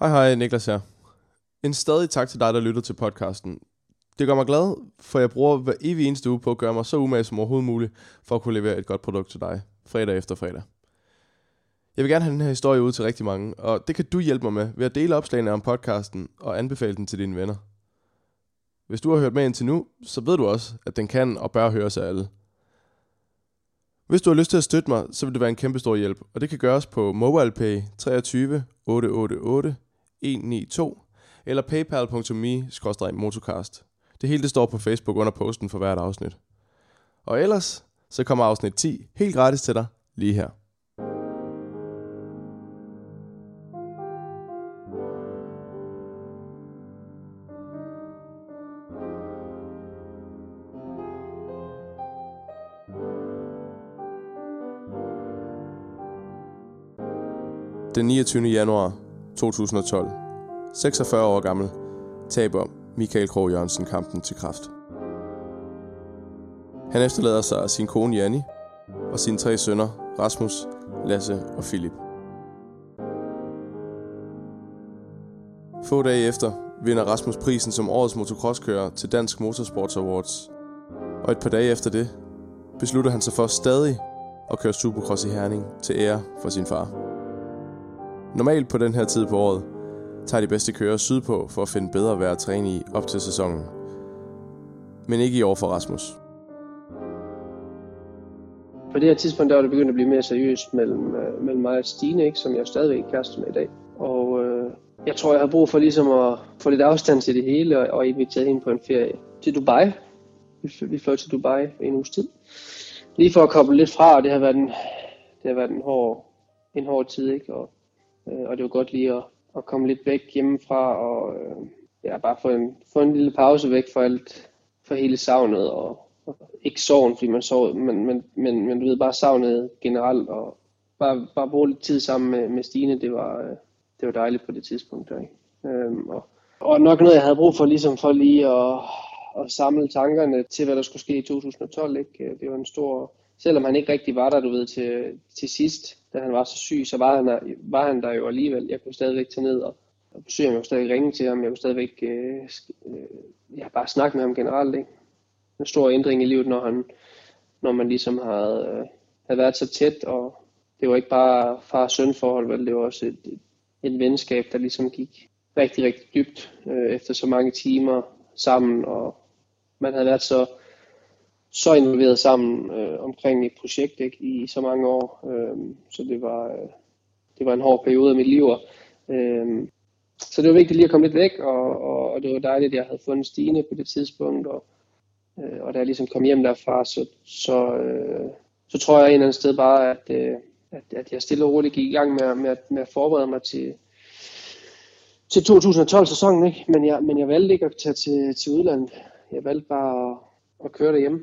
Hej hej, Niklas her. En stadig tak til dig, der lytter til podcasten. Det gør mig glad, for jeg bruger hver evig eneste uge på at gøre mig så umage som overhovedet muligt, for at kunne levere et godt produkt til dig, fredag efter fredag. Jeg vil gerne have den her historie ud til rigtig mange, og det kan du hjælpe mig med ved at dele opslagene om podcasten og anbefale den til dine venner. Hvis du har hørt med indtil nu, så ved du også, at den kan og bør høres af alle. Hvis du har lyst til at støtte mig, så vil det være en kæmpe stor hjælp, og det kan gøres på MobilePay 23 888 192 eller paypal.me-motocast. Det hele det står på Facebook under posten for hvert afsnit. Og ellers, så kommer afsnit 10 helt gratis til dig lige her. Den 29. januar 2012. 46 år gammel. Taber Michael Krog Jørgensen kampen til kraft. Han efterlader sig sin kone Janni og sine tre sønner Rasmus, Lasse og Philip. Få dage efter vinder Rasmus prisen som årets motocrosskører til Dansk Motorsports Awards. Og et par dage efter det beslutter han sig for stadig at køre Supercross i Herning til ære for sin far. Normalt på den her tid på året tager de bedste kører sydpå for at finde bedre vejr at træne i op til sæsonen. Men ikke i år for Rasmus. På det her tidspunkt der var det begyndt at blive mere seriøst mellem, øh, mellem mig og Stine, ikke, som jeg stadigvæk er kæreste med i dag. Og øh, jeg tror, jeg har brug for ligesom at få lidt afstand til det hele og, og invitere hende på en ferie til Dubai. Vi, vi fløj til Dubai en uges tid. Lige for at koble lidt fra, og det har været en, det har været en hård, en hård tid, ikke? Og, øh, og det var godt lige at, at komme lidt væk hjemmefra og øh, ja, bare få en, få en lille pause væk fra alt, for hele savnet og, og ikke sorgen, fordi man sov, men, men, men, men du ved, bare savnet generelt og bare, bare bruge lidt tid sammen med, med Stine, det var, øh, det var dejligt på det tidspunkt der, ikke? Øhm, og, og nok noget, jeg havde brug for, ligesom for lige at, at samle tankerne til, hvad der skulle ske i 2012, ikke? Øh, det var en stor, selvom han ikke rigtig var der, du ved, til, til sidst, da han var så syg, så var han, der, var han der jo alligevel. Jeg kunne stadigvæk tage ned og, og besøge ham, jeg kunne stadig ringe til ham, jeg kunne stadigvæk øh, øh, ja, bare snakke med ham generelt. Ikke? En stor ændring i livet, når, han, når man ligesom havde, øh, havde været så tæt, og det var ikke bare far og søn forhold, vel, det var også et, et, et venskab, der ligesom gik rigtig, rigtig dybt øh, efter så mange timer sammen, og man havde været så så involveret sammen øh, omkring et projekt ikke, i så mange år. Øh, så det var, øh, det var en hård periode af mit liv. Øh, så det var vigtigt lige at komme lidt væk, og, og, og det var dejligt, at jeg havde fundet Stine på det tidspunkt. Og, øh, og da jeg ligesom kom hjem derfra, så, så, øh, så tror jeg en eller anden sted bare, at, øh, at, at jeg stille og roligt gik i gang med, med, med at forberede mig til, til 2012-sæsonen. Ikke? Men, jeg, men jeg valgte ikke at tage til, til udlandet. Jeg valgte bare at, at køre derhjemme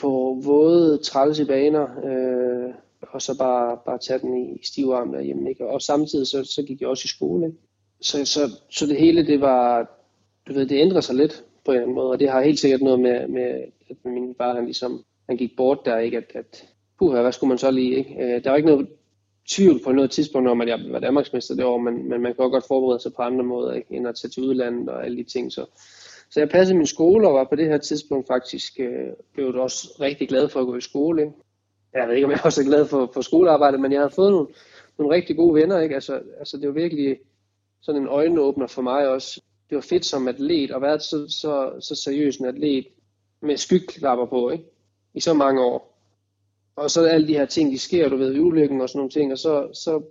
på våde, trælse baner, øh, og så bare, bare tage den i stiv arm derhjemme. Ikke? Og samtidig så, så gik jeg også i skole. Ikke? Så, så, så det hele, det var, du ved, det ændrer sig lidt på en eller anden måde, og det har helt sikkert noget med, med at min far, han ligesom, han gik bort der, ikke? At, at puha, hvad skulle man så lige, ikke? Øh, der var ikke noget tvivl på noget tidspunkt om, at jeg var Danmarksmester det år, men, men man kan også godt forberede sig på andre måder, ikke? end at tage til udlandet og alle de ting. Så, så jeg passede min skole og var på det her tidspunkt faktisk øh, blev også rigtig glad for at gå i skole. Ikke? Jeg ved ikke, om jeg også er glad for, for skolearbejdet, men jeg har fået nogle, nogle rigtig gode venner. Ikke? Altså, altså, det var virkelig sådan en øjenåbner for mig også. Det var fedt som atlet at være så, så, så seriøs en atlet med skyklapper på ikke? i så mange år. Og så alle de her ting, de sker, du ved, ulykken og sådan nogle ting, og så, så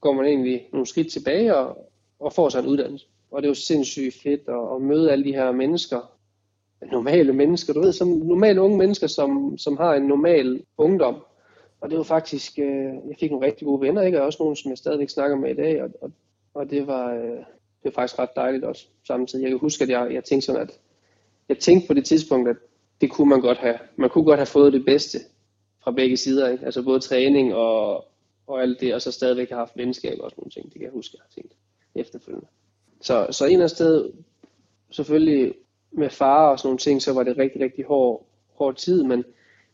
går man egentlig nogle skridt tilbage og, og får sig en uddannelse og det var sindssygt fedt at, at møde alle de her mennesker, normale mennesker, du ved, som normale unge mennesker, som, som har en normal ungdom. Og det var faktisk, øh, jeg fik nogle rigtig gode venner, ikke? og også nogle, som jeg stadigvæk snakker med i dag, og, og, og det, var, øh, det var faktisk ret dejligt også samtidig. Jeg kan huske, at jeg, jeg tænkte sådan, at jeg tænkte på det tidspunkt, at det kunne man godt have. Man kunne godt have fået det bedste fra begge sider, ikke? altså både træning og, og alt det, og så stadigvæk have haft venskab og sådan nogle ting, det kan jeg huske, jeg har tænkt efterfølgende. Så, så en eller sted, selvfølgelig med far og sådan nogle ting, så var det rigtig, rigtig hård, hård tid, men,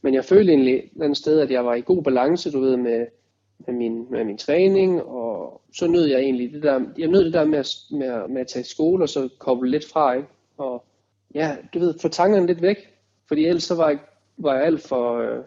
men jeg følte egentlig et eller andet sted, at jeg var i god balance, du ved, med, med, min, med min træning og, så nød jeg egentlig det der, jeg nød det der med at, med, at, med at tage skole og så koble lidt fra, ikke? Og ja, du ved, få tankerne lidt væk, fordi ellers så var jeg, var jeg alt for, øh,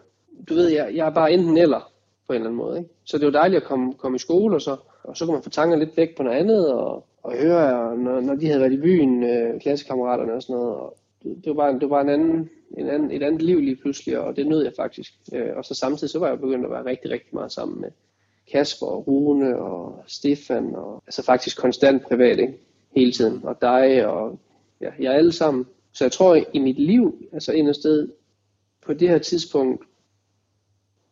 du ved, jeg, jeg er bare enten eller på en eller anden måde, ikke? Så det var dejligt at komme, komme i skole, og så, og så kunne man få tankerne lidt væk på noget andet, og, og høre, når, når de havde været i byen, øh, klassekammeraterne og sådan noget, og det, det var bare, det var bare en anden, en anden, et andet liv lige pludselig, og det nød jeg faktisk. Øh, og så samtidig så var jeg begyndt at være rigtig, rigtig meget sammen med Kasper og Rune og Stefan, og altså faktisk konstant privat, ikke? hele tiden, og dig og ja, jeg alle sammen. Så jeg tror i mit liv, altså et sted på det her tidspunkt,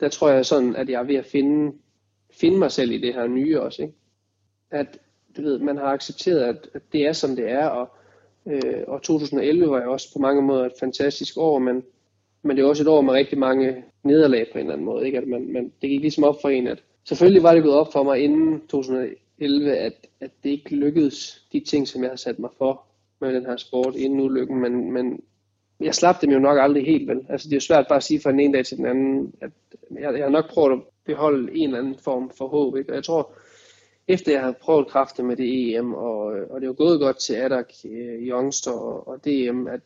der tror jeg sådan, at jeg er ved at finde, finde mig selv i det her nye også. Ikke? At du ved, man har accepteret, at, at det er som det er, og, øh, og 2011 var jo også på mange måder et fantastisk år, men, men det er også et år med rigtig mange nederlag på en eller anden måde. Ikke? At man, man, det gik ligesom op for en, at selvfølgelig var det gået op for mig inden 2011, at, at det ikke lykkedes de ting, som jeg har sat mig for med den her sport inden ulykken, men, men jeg slap dem jo nok aldrig helt vel. Altså det er jo svært bare at sige fra den ene dag til den anden, at jeg, jeg har nok prøvet at beholde en eller anden form for håb. Ikke? Og jeg tror, efter jeg havde prøvet kræfter med det EM, og, og det var gået godt til Adak, øh, Youngster og, og DM, at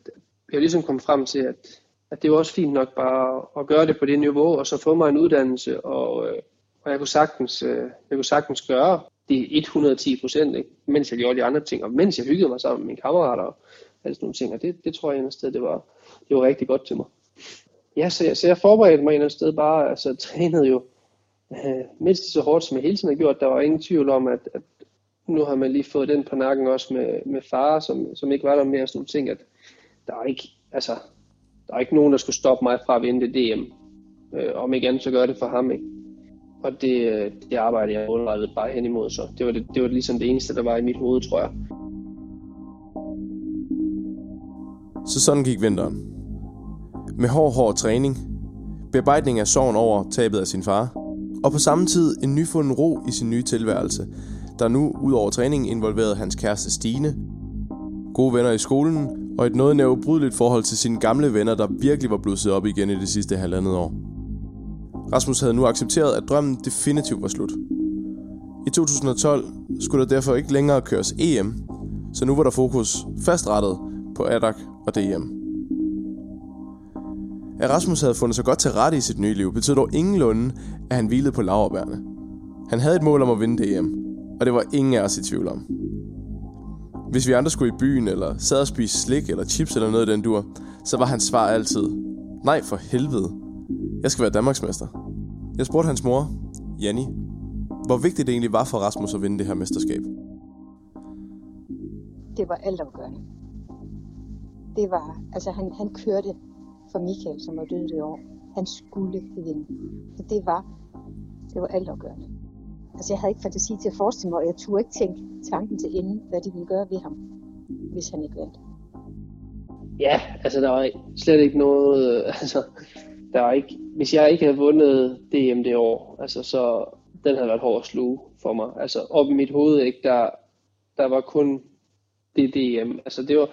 jeg ligesom kom frem til, at, at det var også fint nok bare at gøre det på det niveau, og så få mig en uddannelse, og, øh, og jeg, kunne sagtens, øh, jeg kunne sagtens gøre det 110 procent, mens jeg gjorde de andre ting, og mens jeg hyggede mig sammen med mine kammerater og alle sådan nogle ting, og det, det tror jeg et sted, det var, det var rigtig godt til mig. Ja, så jeg, så jeg forberedte mig et sted bare, altså trænede jo øh, mindst så hårdt, som jeg hele tiden har gjort. Der var ingen tvivl om, at, at nu har man lige fået den på nakken også med, med far, som, som ikke var der mere sådan nogle ting, at der er ikke, altså, der er ikke nogen, der skulle stoppe mig fra at vinde det DM. Øh, om ikke andet, så gør det for ham, ikke? Og det, øh, det arbejde jeg målrettede bare hen imod, så det var, det, det var ligesom det eneste, der var i mit hoved, tror jeg. Så sådan gik vinteren. Med hård, hård træning, bearbejdning af sorgen over tabet af sin far, og på samme tid en nyfunden ro i sin nye tilværelse, der nu ud over træningen involverede hans kæreste Stine, gode venner i skolen og et noget nævbrydeligt forhold til sine gamle venner, der virkelig var blusset op igen i det sidste halvandet år. Rasmus havde nu accepteret, at drømmen definitivt var slut. I 2012 skulle der derfor ikke længere køres EM, så nu var der fokus fastrettet på ADAC og DM. At Rasmus havde fundet sig godt til rette i sit nye liv, betød dog ingenlunde, at han hvilede på laverbærene. Han havde et mål om at vinde DM, og det var ingen af os i tvivl om. Hvis vi andre skulle i byen, eller sad og spise slik eller chips eller noget i den dur, så var hans svar altid, nej for helvede, jeg skal være Danmarksmester. Jeg spurgte hans mor, Janni, hvor vigtigt det egentlig var for Rasmus at vinde det her mesterskab. Det var altafgørende. Det var, altså han, han kørte for Michael, som var død det år. Han skulle vinde. Så det var, det var alt altafgørende. Altså jeg havde ikke fantasi til at forestille mig, og jeg turde ikke tænke tanken til ende, hvad de ville gøre ved ham, hvis han ikke vandt. Ja, altså der var slet ikke noget, øh, altså der var ikke, hvis jeg ikke havde vundet DM det år, altså så den havde været hård at sluge for mig. Altså op i mit hoved, ikke, der, der var kun det DM. Altså det var,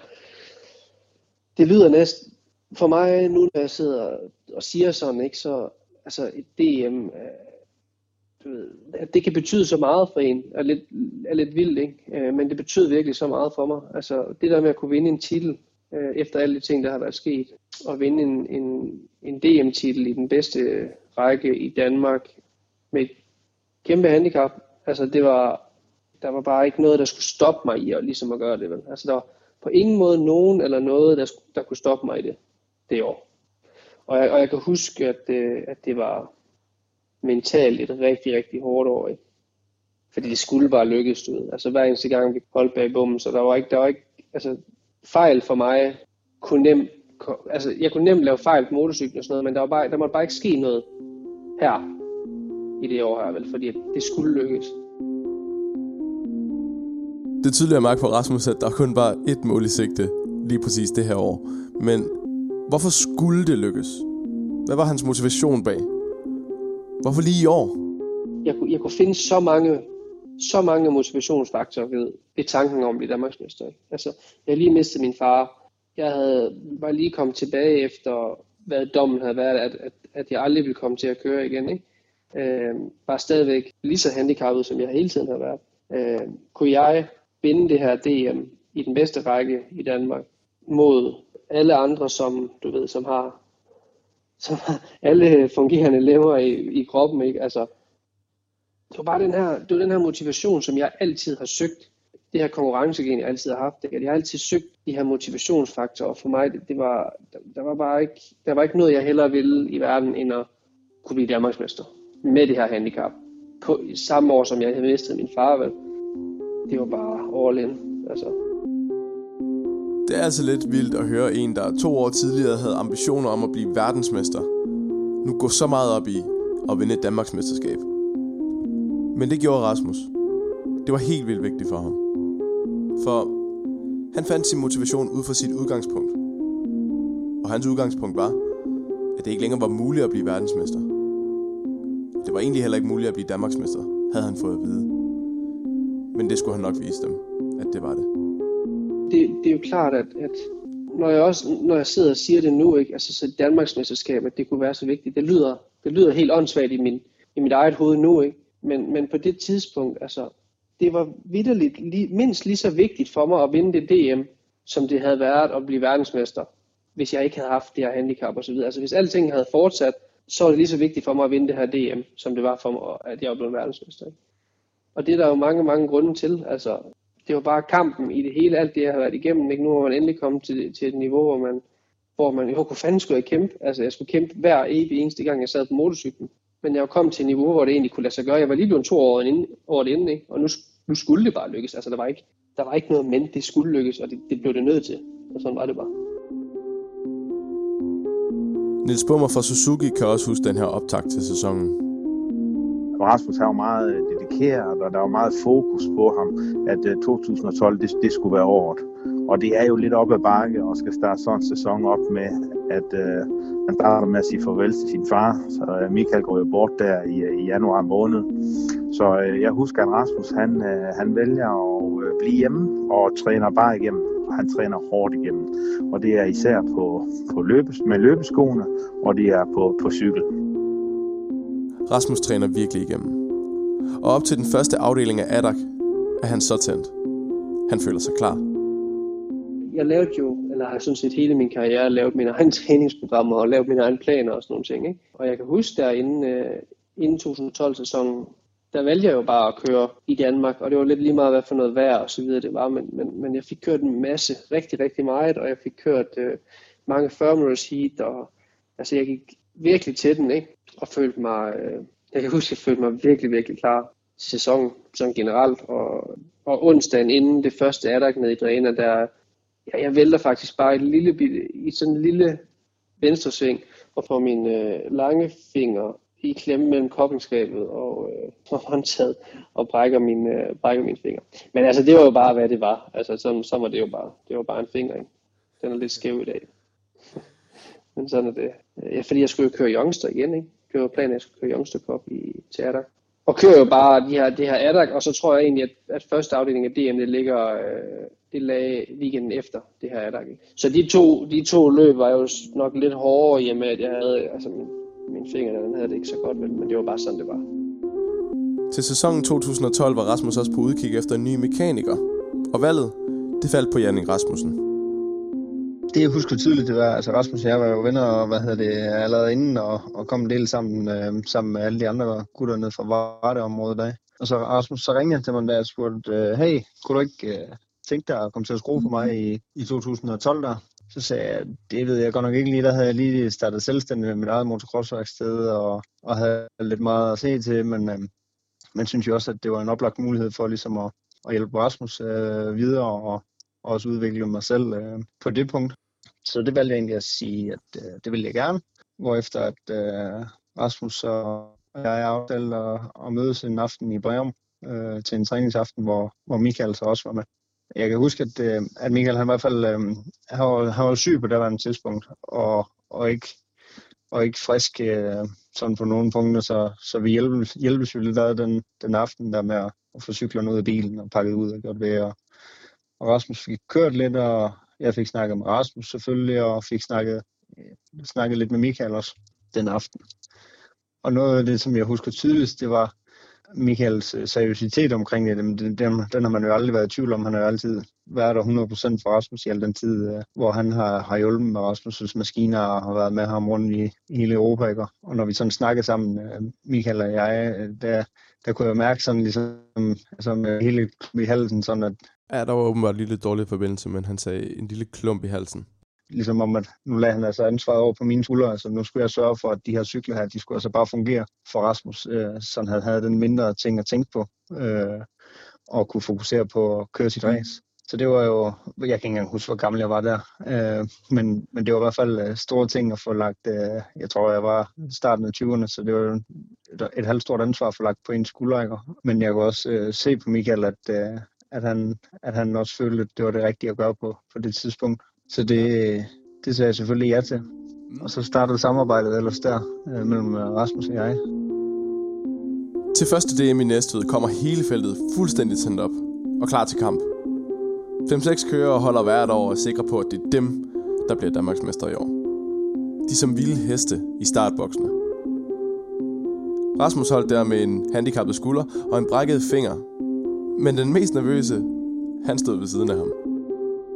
det lyder næsten, for mig nu, når jeg sidder og siger sådan, ikke, så altså et DM, øh, du ved, at det kan betyde så meget for en, er lidt, er lidt vildt, ikke? Øh, men det betyder virkelig så meget for mig. Altså det der med at kunne vinde en titel, øh, efter alle de ting, der har været sket, og vinde en, en, en DM-titel i den bedste række i Danmark med et kæmpe handicap. Altså det var, der var bare ikke noget, der skulle stoppe mig i at, ligesom at gøre det. Vel? Altså der var på ingen måde nogen eller noget, der, der kunne stoppe mig i det, det år. Og jeg, og jeg kan huske, at, øh, at det var mentalt et rigtig, rigtig hårdt år. Ikke? Fordi det skulle bare lykkes, du ved. Altså hver eneste gang, vi holdt bag bommen, så der var ikke, der var ikke, altså fejl for mig kunne nemt, altså jeg kunne nemt lave fejl på motorcyklen og sådan noget, men der, var bare, der måtte bare ikke ske noget her i det år her, vel, fordi det skulle lykkes. Det er tydeligt at mærke på Rasmus, at der kun var et mål i sigte lige præcis det her år. Men hvorfor skulle det lykkes? Hvad var hans motivation bag? Hvorfor lige i år? Jeg kunne, jeg kunne finde så mange, så mange motivationsfaktorer ved, ved tanken om at blive Danmarksmester. Altså, jeg lige mistede min far. Jeg havde, var lige kommet tilbage efter, hvad dommen havde været, at, at, at jeg aldrig ville komme til at køre igen. Ikke? øh, var stadigvæk lige så handicappet, som jeg hele tiden har været. Øh, kunne jeg vinde det her DM i den bedste række i Danmark mod alle andre, som du ved, som har, som har alle fungerende lever i, i kroppen, ikke? Altså, det var bare den her, det var den her motivation, som jeg altid har søgt. Det her konkurrencegen, jeg altid har haft. Ikke? Jeg har altid søgt de her motivationsfaktorer. Og for mig, det, det var, der, der, var bare ikke, der var ikke noget, jeg hellere ville i verden, end at kunne blive Danmarksmester med det her handicap. På samme år, som jeg havde mistet min far, vel? Det var bare all in. Altså. Det er altså lidt vildt at høre en, der to år tidligere havde ambitioner om at blive verdensmester, nu går så meget op i at vinde et Danmarksmesterskab. Men det gjorde Rasmus. Det var helt vildt vigtigt for ham. For han fandt sin motivation ud fra sit udgangspunkt. Og hans udgangspunkt var, at det ikke længere var muligt at blive verdensmester. Det var egentlig heller ikke muligt at blive Danmarksmester, havde han fået at vide. Men det skulle han nok vise dem, at det var det. Det, det er jo klart, at, at når jeg også når jeg sidder og siger det nu, ikke, altså så Danmarksmesterskab, at det kunne være så vigtigt, det lyder, det lyder helt åndssvagt i, min, i mit eget hoved nu, ikke? Men, men på det tidspunkt, altså, det var vidderligt lige, mindst lige så vigtigt for mig at vinde det DM, som det havde været at blive verdensmester, hvis jeg ikke havde haft det her handicap osv. Altså hvis alting havde fortsat, så var det lige så vigtigt for mig at vinde det her DM, som det var for mig, at jeg blev verdensmester. Ikke? Og det er der jo mange, mange grunde til. Altså, det var bare kampen i det hele, alt det, jeg har været igennem. Ikke? Nu var man endelig kommet til, til et niveau, hvor man, hvor man, jo, hvor fanden skulle jeg kæmpe? Altså, jeg skulle kæmpe hver evig eneste gang, jeg sad på motorcyklen. Men jeg var kommet til et niveau, hvor det egentlig kunne lade sig gøre. Jeg var lige blevet to år inden, året inden, ikke? og nu, nu skulle det bare lykkes. Altså, der var ikke, der var ikke noget men, det skulle lykkes, og det, det blev det nødt til. Og sådan var det bare. Nils Bummer fra Suzuki kan også huske den her optakt til sæsonen. Rasmus var meget forkert, og der var meget fokus på ham, at øh, 2012 det, det skulle være året. Og det er jo lidt op ad bakke og skal starte sådan en sæson op med, at øh, han starter med at sige farvel til sin far. Så øh, Michael går jo bort der i, øh, i januar måned. Så øh, jeg husker, at Rasmus han, øh, han vælger at øh, blive hjemme og træner bare igennem. Han træner hårdt igennem. Og det er især på, på løbes, med løbeskoene, og det er på, på cykel. Rasmus træner virkelig igennem. Og op til den første afdeling af Adak er han så tændt. Han føler sig klar. Jeg lavede jo, eller har sådan set hele min karriere lavet mine egne træningsprogrammer og lavet mine egne planer og sådan nogle ting. Ikke? Og jeg kan huske der inden, uh, inden 2012-sæsonen, der valgte jeg jo bare at køre i Danmark, og det var lidt lige meget, hvad for noget vejr og så videre det var, men, men, men jeg fik kørt en masse, rigtig, rigtig meget, og jeg fik kørt uh, mange firmers heat, og altså jeg gik virkelig til den, ikke? og følte mig, øh, jeg kan huske, jeg følte mig virkelig, virkelig klar sæson sæsonen sådan generelt, og, og onsdagen inden det første er der nede i Dræner, der, ja, jeg vælter faktisk bare et lille, i sådan en lille venstresving, og får min øh, lange finger i klemme mellem koblingsskabet og, øh, og håndtaget, og brækker min, øh, brækker min finger. Men altså, det var jo bare, hvad det var. Altså, så, så var det jo bare, det var bare en finger, ikke? Den er lidt skæv i dag. Men sådan er det. Ja, fordi jeg skulle jo køre Youngster igen, ikke? Kører planen, at jeg skal køre Youngster Cup i teater. Og kører jo bare de her, det her ADAC, og så tror jeg egentlig, at, at første afdeling af DM, det ligger, øh, det lag weekenden efter det her ADAC. Så de to, de to løb var jo nok lidt hårdere, i og med at jeg havde, altså min, min finger, den havde det ikke så godt, men, men det var bare sådan, det var. Til sæsonen 2012 var Rasmus også på udkig efter en ny mekaniker. Og valget, det faldt på Jannik Rasmussen det jeg husker tydeligt, det var, altså Rasmus og jeg var jo venner, og hvad hedder det, allerede inden, og, og kom en del sammen, øh, sammen med alle de andre gutter nede fra Varteområdet der. Og så Rasmus, så ringede han til mig, da og spurgte, øh, hey, kunne du ikke øh, tænke dig at komme til at skrue for mig i, i 2012 der? Så sagde jeg, det ved jeg godt nok ikke lige, der havde jeg lige startet selvstændig med mit eget motocrossværksted, og, og havde lidt meget at se til, men, øh, men synes jo også, at det var en oplagt mulighed for ligesom at, at hjælpe Rasmus øh, videre, og, og også udvikle mig selv øh, på det punkt. Så det valgte jeg egentlig at sige, at øh, det ville jeg gerne. Hvorefter at øh, Rasmus og jeg aftalte at, at mødes en aften i Breum øh, til en træningsaften, hvor, hvor Michael så også var med. Jeg kan huske, at, øh, at Michael han i hvert fald øh, han var, han var syg på det andet tidspunkt, og, og ikke og ikke frisk øh, sådan på nogle punkter, så, så vi hjælpes, hjælpes jo lidt ad den, den aften der med at, at få cyklerne ud af bilen og pakket ud og gjort ved. Og, og Rasmus fik kørt lidt, og jeg fik snakket med Rasmus selvfølgelig, og fik snakket, øh, snakket lidt med Michael også den aften. og noget af det, som jeg husker tydeligst, det var Michaels øh, seriøsitet omkring det. Den, den, den har man jo aldrig været i tvivl om. Han har jo altid været der 100% for Rasmus i al den tid, øh, hvor han har, har hjulpet med Rasmus' maskiner og har været med ham rundt i, i hele Europa. Ikke? Og når vi sådan snakkede sammen, Michael og jeg, der, der kunne jeg mærke sådan ligesom, altså som hele i halsen, sådan at... Ja, der var åbenbart en lille dårlig forbindelse, men han sagde en lille klump i halsen. Ligesom om, at nu lagde han altså ansvaret over på mine skuldre, altså nu skulle jeg sørge for, at de her cykler her, de skulle altså bare fungere for Rasmus, øh, så han havde den mindre ting at tænke på, øh, og kunne fokusere på at køre sit race. Så det var jo, jeg kan ikke engang huske, hvor gammel jeg var der, øh, men, men det var i hvert fald øh, store ting at få lagt, øh, jeg tror, jeg var starten af 20'erne, så det var et, et halvt stort ansvar at få lagt på en skulder, men jeg kunne også øh, se på Michael, at, øh, at, han, at han også følte, at det var det rigtige at gøre på, på det tidspunkt. Så det, det sagde jeg selvfølgelig ja til. Og så startede samarbejdet ellers der øh, mellem øh, Rasmus og jeg. Til første DM i Næstved kommer hele feltet fuldstændig tændt op og klar til kamp. 5-6 kører holder hvert år og er sikre på, at det er dem, der bliver Danmarksmester i år. De som vilde heste i startboksene. Rasmus holdt der med en handicappet skulder og en brækket finger. Men den mest nervøse, han stod ved siden af ham.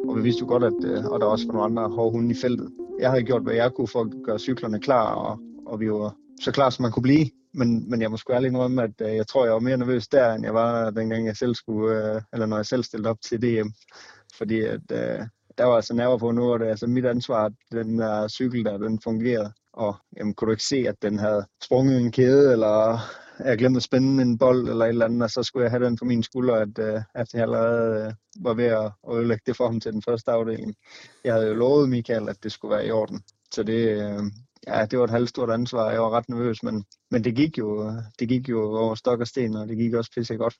Og vi vidste jo godt, at øh, og der også var nogle andre hårde hunde i feltet. Jeg havde gjort, hvad jeg kunne for at gøre cyklerne klar, og, og vi var så klar, som man kunne blive. Men, men jeg må sgu ærlig indrømme, at øh, jeg tror, jeg var mere nervøs der, end jeg var dengang jeg selv skulle, øh, eller når jeg selv stillede op til DM. Fordi at, der var altså nerver på nu, og det er altså mit ansvar, at den der cykel der, den fungerede. Og jamen, kunne du ikke se, at den havde sprunget en kæde, eller jeg glemte at spænde en bold eller et eller andet, og så skulle jeg have den på min skulder, at, øh, at jeg allerede øh, var ved at ødelægge det for ham til den første afdeling. Jeg havde jo lovet Michael, at det skulle være i orden. Så det, øh, ja, det var et halvt stort ansvar. Jeg var ret nervøs, men, men det, gik jo, det gik jo over stok og sten, og det gik også pisse godt.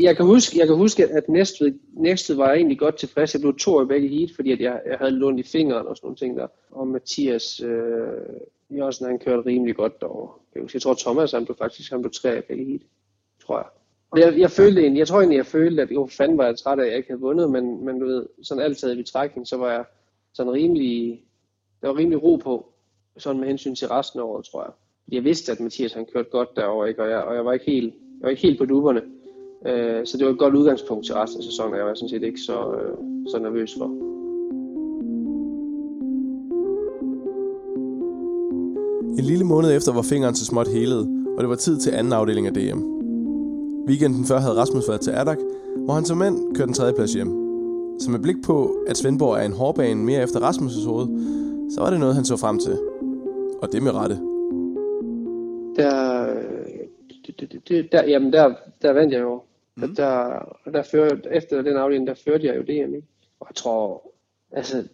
Jeg kan huske, jeg kan huske at næste, næste var jeg egentlig godt tilfreds. Jeg blev to i begge heat, fordi at jeg, jeg havde lånt i fingeren og sådan nogle ting der. Og Mathias øh, Jørgensen, han kørte rimelig godt derovre. Jeg tror, Thomas, han blev faktisk han blev tre i heat, tror jeg. Og jeg, jeg, følte egentlig, jeg tror egentlig, jeg følte, at jo, fanden var jeg træt af, at jeg ikke havde vundet, men, men du ved, sådan alt taget i betragtning, så var jeg sådan rimelig, der var rimelig ro på, sådan med hensyn til resten af året, tror jeg. Jeg vidste, at Mathias han kørte godt derovre, ikke? Og, jeg, og jeg var ikke helt, jeg var ikke helt på duberne. Øh, så det var et godt udgangspunkt til resten af sæsonen, og jeg var sådan set ikke så, øh, så nervøs for. En lille måned efter var fingeren til småt helet, og det var tid til anden afdeling af DM. Weekenden før havde Rasmus været til Adak, hvor han som mand kørte en tredjeplads hjem. Så med blik på, at Svendborg er en hårdbane mere efter Rasmus' hoved, så var det noget, han så frem til. Og det med rette. Der, der, jamen der, der vandt jeg jo. Mm. Der, der førte, efter den afdeling, der førte jeg jo DM. Ikke? Og jeg tror, altså,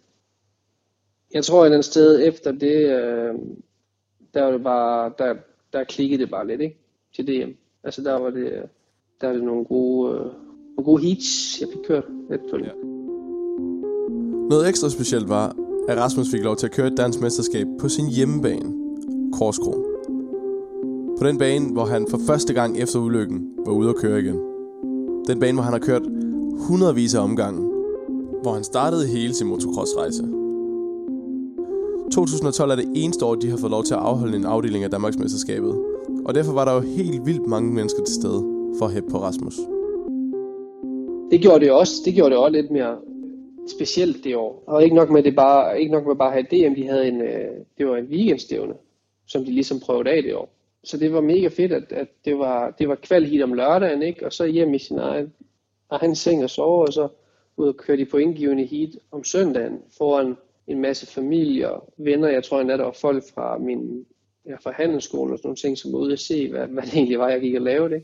jeg tror et eller andet sted efter det, øh, der var det bare, der, der klikkede det bare lidt, ikke? Til DM. Altså der var det, der var det nogle gode, øh, nogle gode heats, jeg fik kørt efterfølgende. Ja. Noget ekstra specielt var, at Rasmus fik lov til at køre et dansk mesterskab på sin hjemmebane, Korskro. På den bane, hvor han for første gang efter ulykken var ude at køre igen. Den bane, hvor han har kørt hundredvis af omgange, hvor han startede hele sin motocrossrejse. 2012 er det eneste år, de har fået lov til at afholde en afdeling af Danmarksmesterskabet. Og derfor var der jo helt vildt mange mennesker til stede for at hæppe på Rasmus. Det gjorde det også. Det gjorde det også lidt mere specielt det år. Og ikke nok med det bare, ikke nok med bare at have DM, de havde en, øh, det var en weekendstævne, som de ligesom prøvede af det år. Så det var mega fedt, at, at det var, det var kvalhit om lørdagen, ikke? og så hjem i sin egen, egen seng og sove, og så ud og køre de på indgivende heat om søndagen foran en masse familie og venner. Jeg tror endda, der var folk fra min ja, fra handelsskolen og sådan nogle ting, som var ude at se, hvad, hvad det egentlig var, jeg gik og lavede. Det.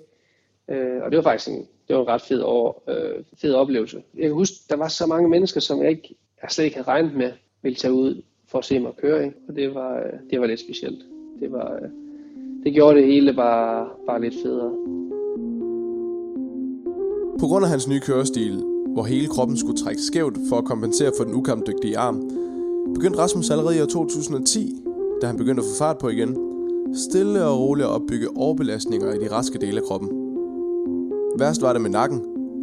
Øh, og det var faktisk en, det var en ret fed, år, øh, fed oplevelse. Jeg kan huske, der var så mange mennesker, som jeg, ikke, jeg slet ikke havde regnet med, ville tage ud for at se mig køre. Ikke? Og det var, øh, det var lidt specielt. Det, var, øh, det gjorde det hele bare, bare lidt federe. På grund af hans nye kørestil, hvor hele kroppen skulle trække skævt for at kompensere for den ukampdygtige arm, begyndte Rasmus allerede i år 2010, da han begyndte at få fart på igen, stille og roligt at opbygge overbelastninger i de raske dele af kroppen. Værst var det med nakken,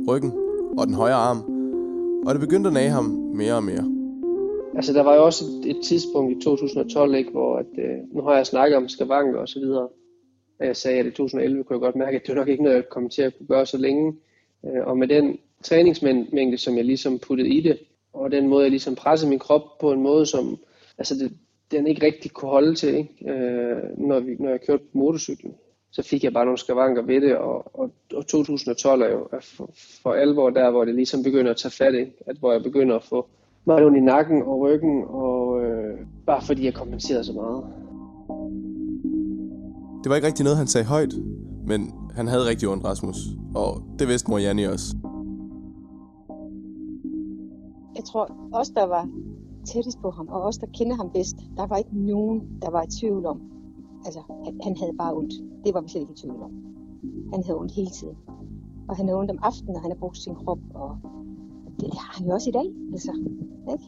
ryggen og den højre arm, og det begyndte at nage ham mere og mere. Altså der var jo også et, et tidspunkt i 2012, ikke, hvor at, øh, nu har jeg snakket om skavanker og så videre, jeg sagde, at i 2011 kunne jeg godt mærke, at det var nok ikke noget, jeg kom til at kunne gøre så længe. Øh, og med den træningsmængde, som jeg ligesom puttede i det, og den måde, jeg ligesom pressede min krop på en måde, som altså det, den ikke rigtig kunne holde til, ikke? Øh, når, vi, når jeg kørte på motorcyklen. Så fik jeg bare nogle skavanker ved det, og, og, og 2012 er jo er for, for alvor der, hvor det ligesom begynder at tage fat, ikke? At, hvor jeg begynder at få meget ondt i nakken og ryggen, og øh, bare fordi jeg kompenserede så meget. Det var ikke rigtig noget, han sagde højt, men han havde rigtig ondt, Rasmus. Og det vidste mor Janni også. Jeg tror også, der var tættest på ham, og os, der kender ham bedst, der var ikke nogen, der var i tvivl om. Altså, han, han havde bare ondt. Det var vi slet ikke i tvivl om. Han havde ondt hele tiden. Og han havde ondt om aftenen, og han har brugt sin krop, og det, det har han jo også i dag, altså. Ikke?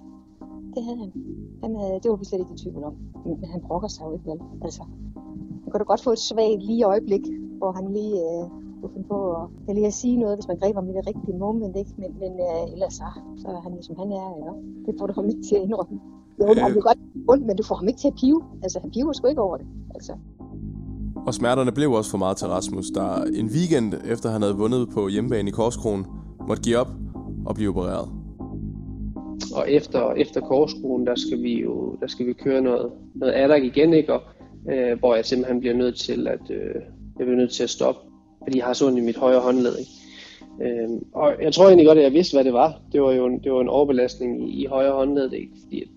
Det havde han. han havde, det var vi slet ikke i tvivl om. Men han brokker sig jo ikke vel. Altså, man kan da godt få et svagt lige øjeblik, hvor han lige øh, kunne finde på at, at lige at sige noget, hvis man greb ham i det rigtige moment, ikke? Men, men øh, ellers så, så er han jo som han er, ja. Det får du ham ikke til at indrømme. Jo, han vil godt ondt, men du får ham ikke til at pive. Altså, han piver sgu ikke over det. Altså. Og smerterne blev også for meget til Rasmus, der en weekend efter han havde vundet på hjemmebane i Korskronen, måtte give op og blive opereret. Og efter, efter Korskronen, der skal vi jo der skal vi køre noget, noget adder igen, ikke? Og, øh, hvor jeg simpelthen bliver nødt til at, øh, jeg bliver nødt til at stoppe, fordi jeg har så ondt i mit højre håndled. Ikke? Øhm, og jeg tror egentlig godt, at jeg vidste, hvad det var. Det var jo en, det var en overbelastning i, i højre håndled, ikke? fordi at,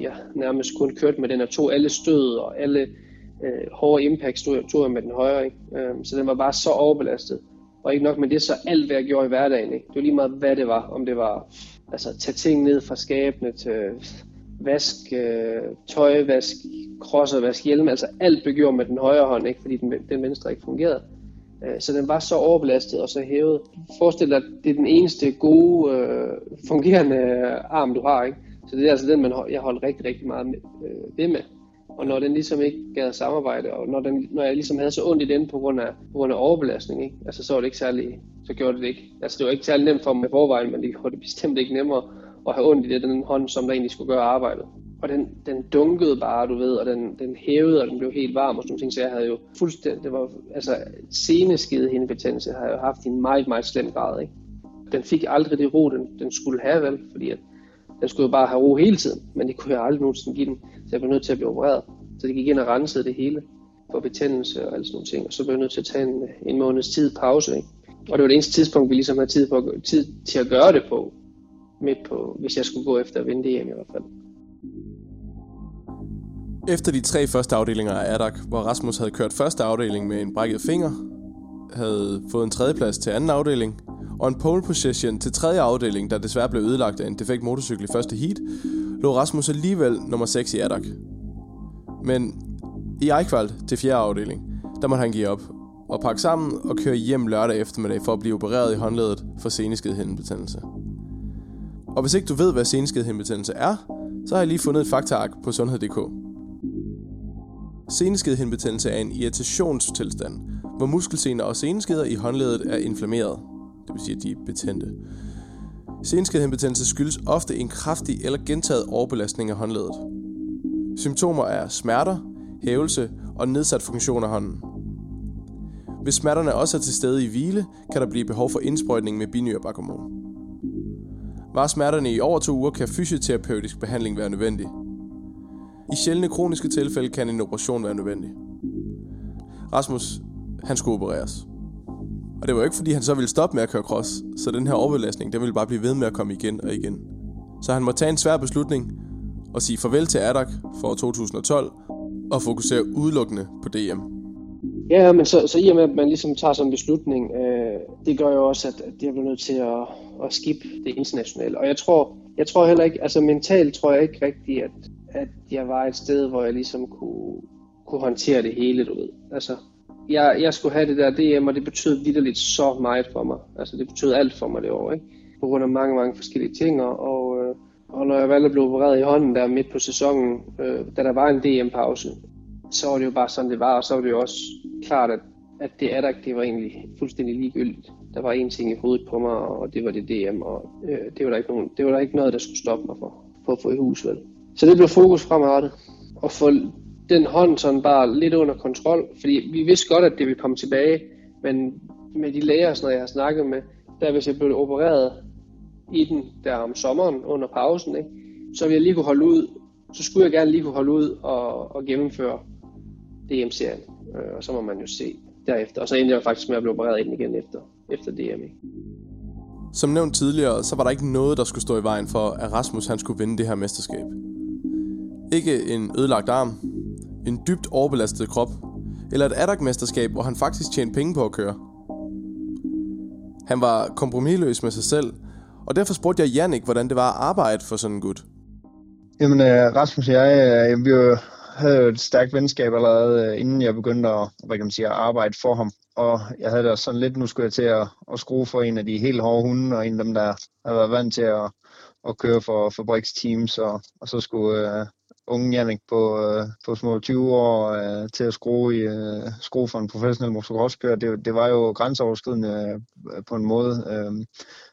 jeg nærmest kun kørte med den og tog alle stød og alle øh, hårde impact stod, tog jeg med den højre. Ikke? Øhm, så den var bare så overbelastet. Og ikke nok med det, så alt hvad jeg gjorde i hverdagen. Ikke? Det var lige meget, hvad det var. Om det var altså, tage ting ned fra skabene til vask øh, tøjvask, krosser, vask hjelm, altså alt blev gjort med den højre hånd, ikke? fordi den, den venstre ikke fungerede. Øh, så den var så overbelastet og så hævet. Forestil dig, at det er den eneste gode, øh, fungerende arm, du har. Ikke? Så det er altså den, man, jeg holdt rigtig, rigtig meget med, øh, ved med. Og når den ligesom ikke gad samarbejde, og når, den, når jeg ligesom havde så ondt i den på grund af, på grund af overbelastning, ikke? Altså, så var det ikke særlig, så gjorde det det ikke. Altså, det var ikke særlig nemt for mig i forvejen, men det gjorde det bestemt ikke nemmere at have ondt i det, den hånd, som der egentlig skulle gøre arbejdet. Og den, den dunkede bare, du ved, og den, den hævede, og den blev helt varm og sådan ting, så jeg havde jo fuldstændig, det var, altså seneskede har jeg jo haft i en meget, meget slem grad, ikke? Den fik aldrig det ro, den, den skulle have, vel, fordi at den skulle jo bare have ro hele tiden, men det kunne jeg aldrig nogensinde give den, så jeg blev nødt til at blive opereret. Så det gik ind og rensede det hele for betændelse og alle sådan nogle ting, og så blev jeg nødt til at tage en, en måneds tid pause, ikke? Og det var det eneste tidspunkt, vi ligesom havde tid, på, tid til at gøre det på, midt på, hvis jeg skulle gå efter at vinde DM i hvert fald. Efter de tre første afdelinger af ADAC, hvor Rasmus havde kørt første afdeling med en brækket finger, havde fået en tredjeplads til anden afdeling, og en pole position til tredje afdeling, der desværre blev ødelagt af en defekt motorcykel i første heat, lå Rasmus alligevel nummer 6 i ADAC. Men i Eichwald til fjerde afdeling, der måtte han give op og pakke sammen og køre hjem lørdag eftermiddag for at blive opereret i håndledet for seneskedhindebetændelse. Og hvis ikke du ved, hvad seneskedhindebetændelse er, så har jeg lige fundet et faktaark på sundhed.dk. Seneskedhindebetændelse er en irritationstilstand, hvor muskelsener og seneskeder i håndledet er inflammeret. Det vil sige, at de er betændte. Seneskedhindebetændelse skyldes ofte en kraftig eller gentaget overbelastning af håndledet. Symptomer er smerter, hævelse og nedsat funktion af hånden. Hvis smerterne også er til stede i hvile, kan der blive behov for indsprøjtning med binyrebakhormon. Var smerterne i over to uger, kan fysioterapeutisk behandling være nødvendig. I sjældne kroniske tilfælde kan en operation være nødvendig. Rasmus, han skulle opereres. Og det var ikke fordi, han så ville stoppe med at køre cross, så den her overbelastning, den ville bare blive ved med at komme igen og igen. Så han må tage en svær beslutning og sige farvel til Adak for 2012 og fokusere udelukkende på DM. Ja, men så, så i og med, at man ligesom tager sådan en beslutning, øh, det gør jo også, at, at jeg bliver nødt til at, at skip det internationale. Og jeg tror, jeg tror heller ikke, altså mentalt tror jeg ikke rigtigt, at, at jeg var et sted, hvor jeg ligesom kunne, kunne håndtere det hele, du ved. Altså, jeg, jeg skulle have det der DM, og det betød vidderligt så meget for mig. Altså, det betød alt for mig det år, ikke? På grund af mange, mange forskellige ting, og, øh, og når jeg valgte at blive opereret i hånden der midt på sæsonen, øh, da der var en DM-pause, så var det jo bare sådan, det var, og så var det jo også klart, at, at det er der, det var egentlig fuldstændig ligegyldigt. Der var én ting i hovedet på mig, og det var det DM, og øh, det, var der ikke nogen, det var der ikke noget, der skulle stoppe mig for, for at få i hus, vel. Så det blev fokus fremadrettet, og få den hånd sådan bare lidt under kontrol, fordi vi vidste godt, at det ville komme tilbage, men med de læger og sådan noget, jeg har snakket med, der hvis jeg blev opereret i den der om sommeren under pausen, ikke, så ville jeg lige kunne holde ud, så skulle jeg gerne lige kunne holde ud og, og gennemføre DM-serien, øh, og så må man jo se derefter. Og så endte jeg faktisk med at blive opereret ind igen efter, efter DM. Ikke? Som nævnt tidligere, så var der ikke noget, der skulle stå i vejen for, at Rasmus han skulle vinde det her mesterskab. Ikke en ødelagt arm, en dybt overbelastet krop, eller et adagmesterskab, hvor han faktisk tjente penge på at køre. Han var kompromilløs med sig selv, og derfor spurgte jeg Jannik, hvordan det var at arbejde for sådan en gut. Jamen, øh, Rasmus og jeg, øh, vi havde jo et stærkt venskab allerede, øh, inden jeg begyndte at, hvad kan man sige, at arbejde for ham. Og jeg havde da sådan lidt, nu skulle jeg til at, at skrue for en af de helt hårde hunde, og en af dem, der havde været vant til at, at køre for fabriksteams, og, og så skulle unge Jannik på, øh, på små 20 år øh, til at skrue, i, uh, skrue for en professionel motocrosskører. Det, det var jo grænseoverskridende på en måde.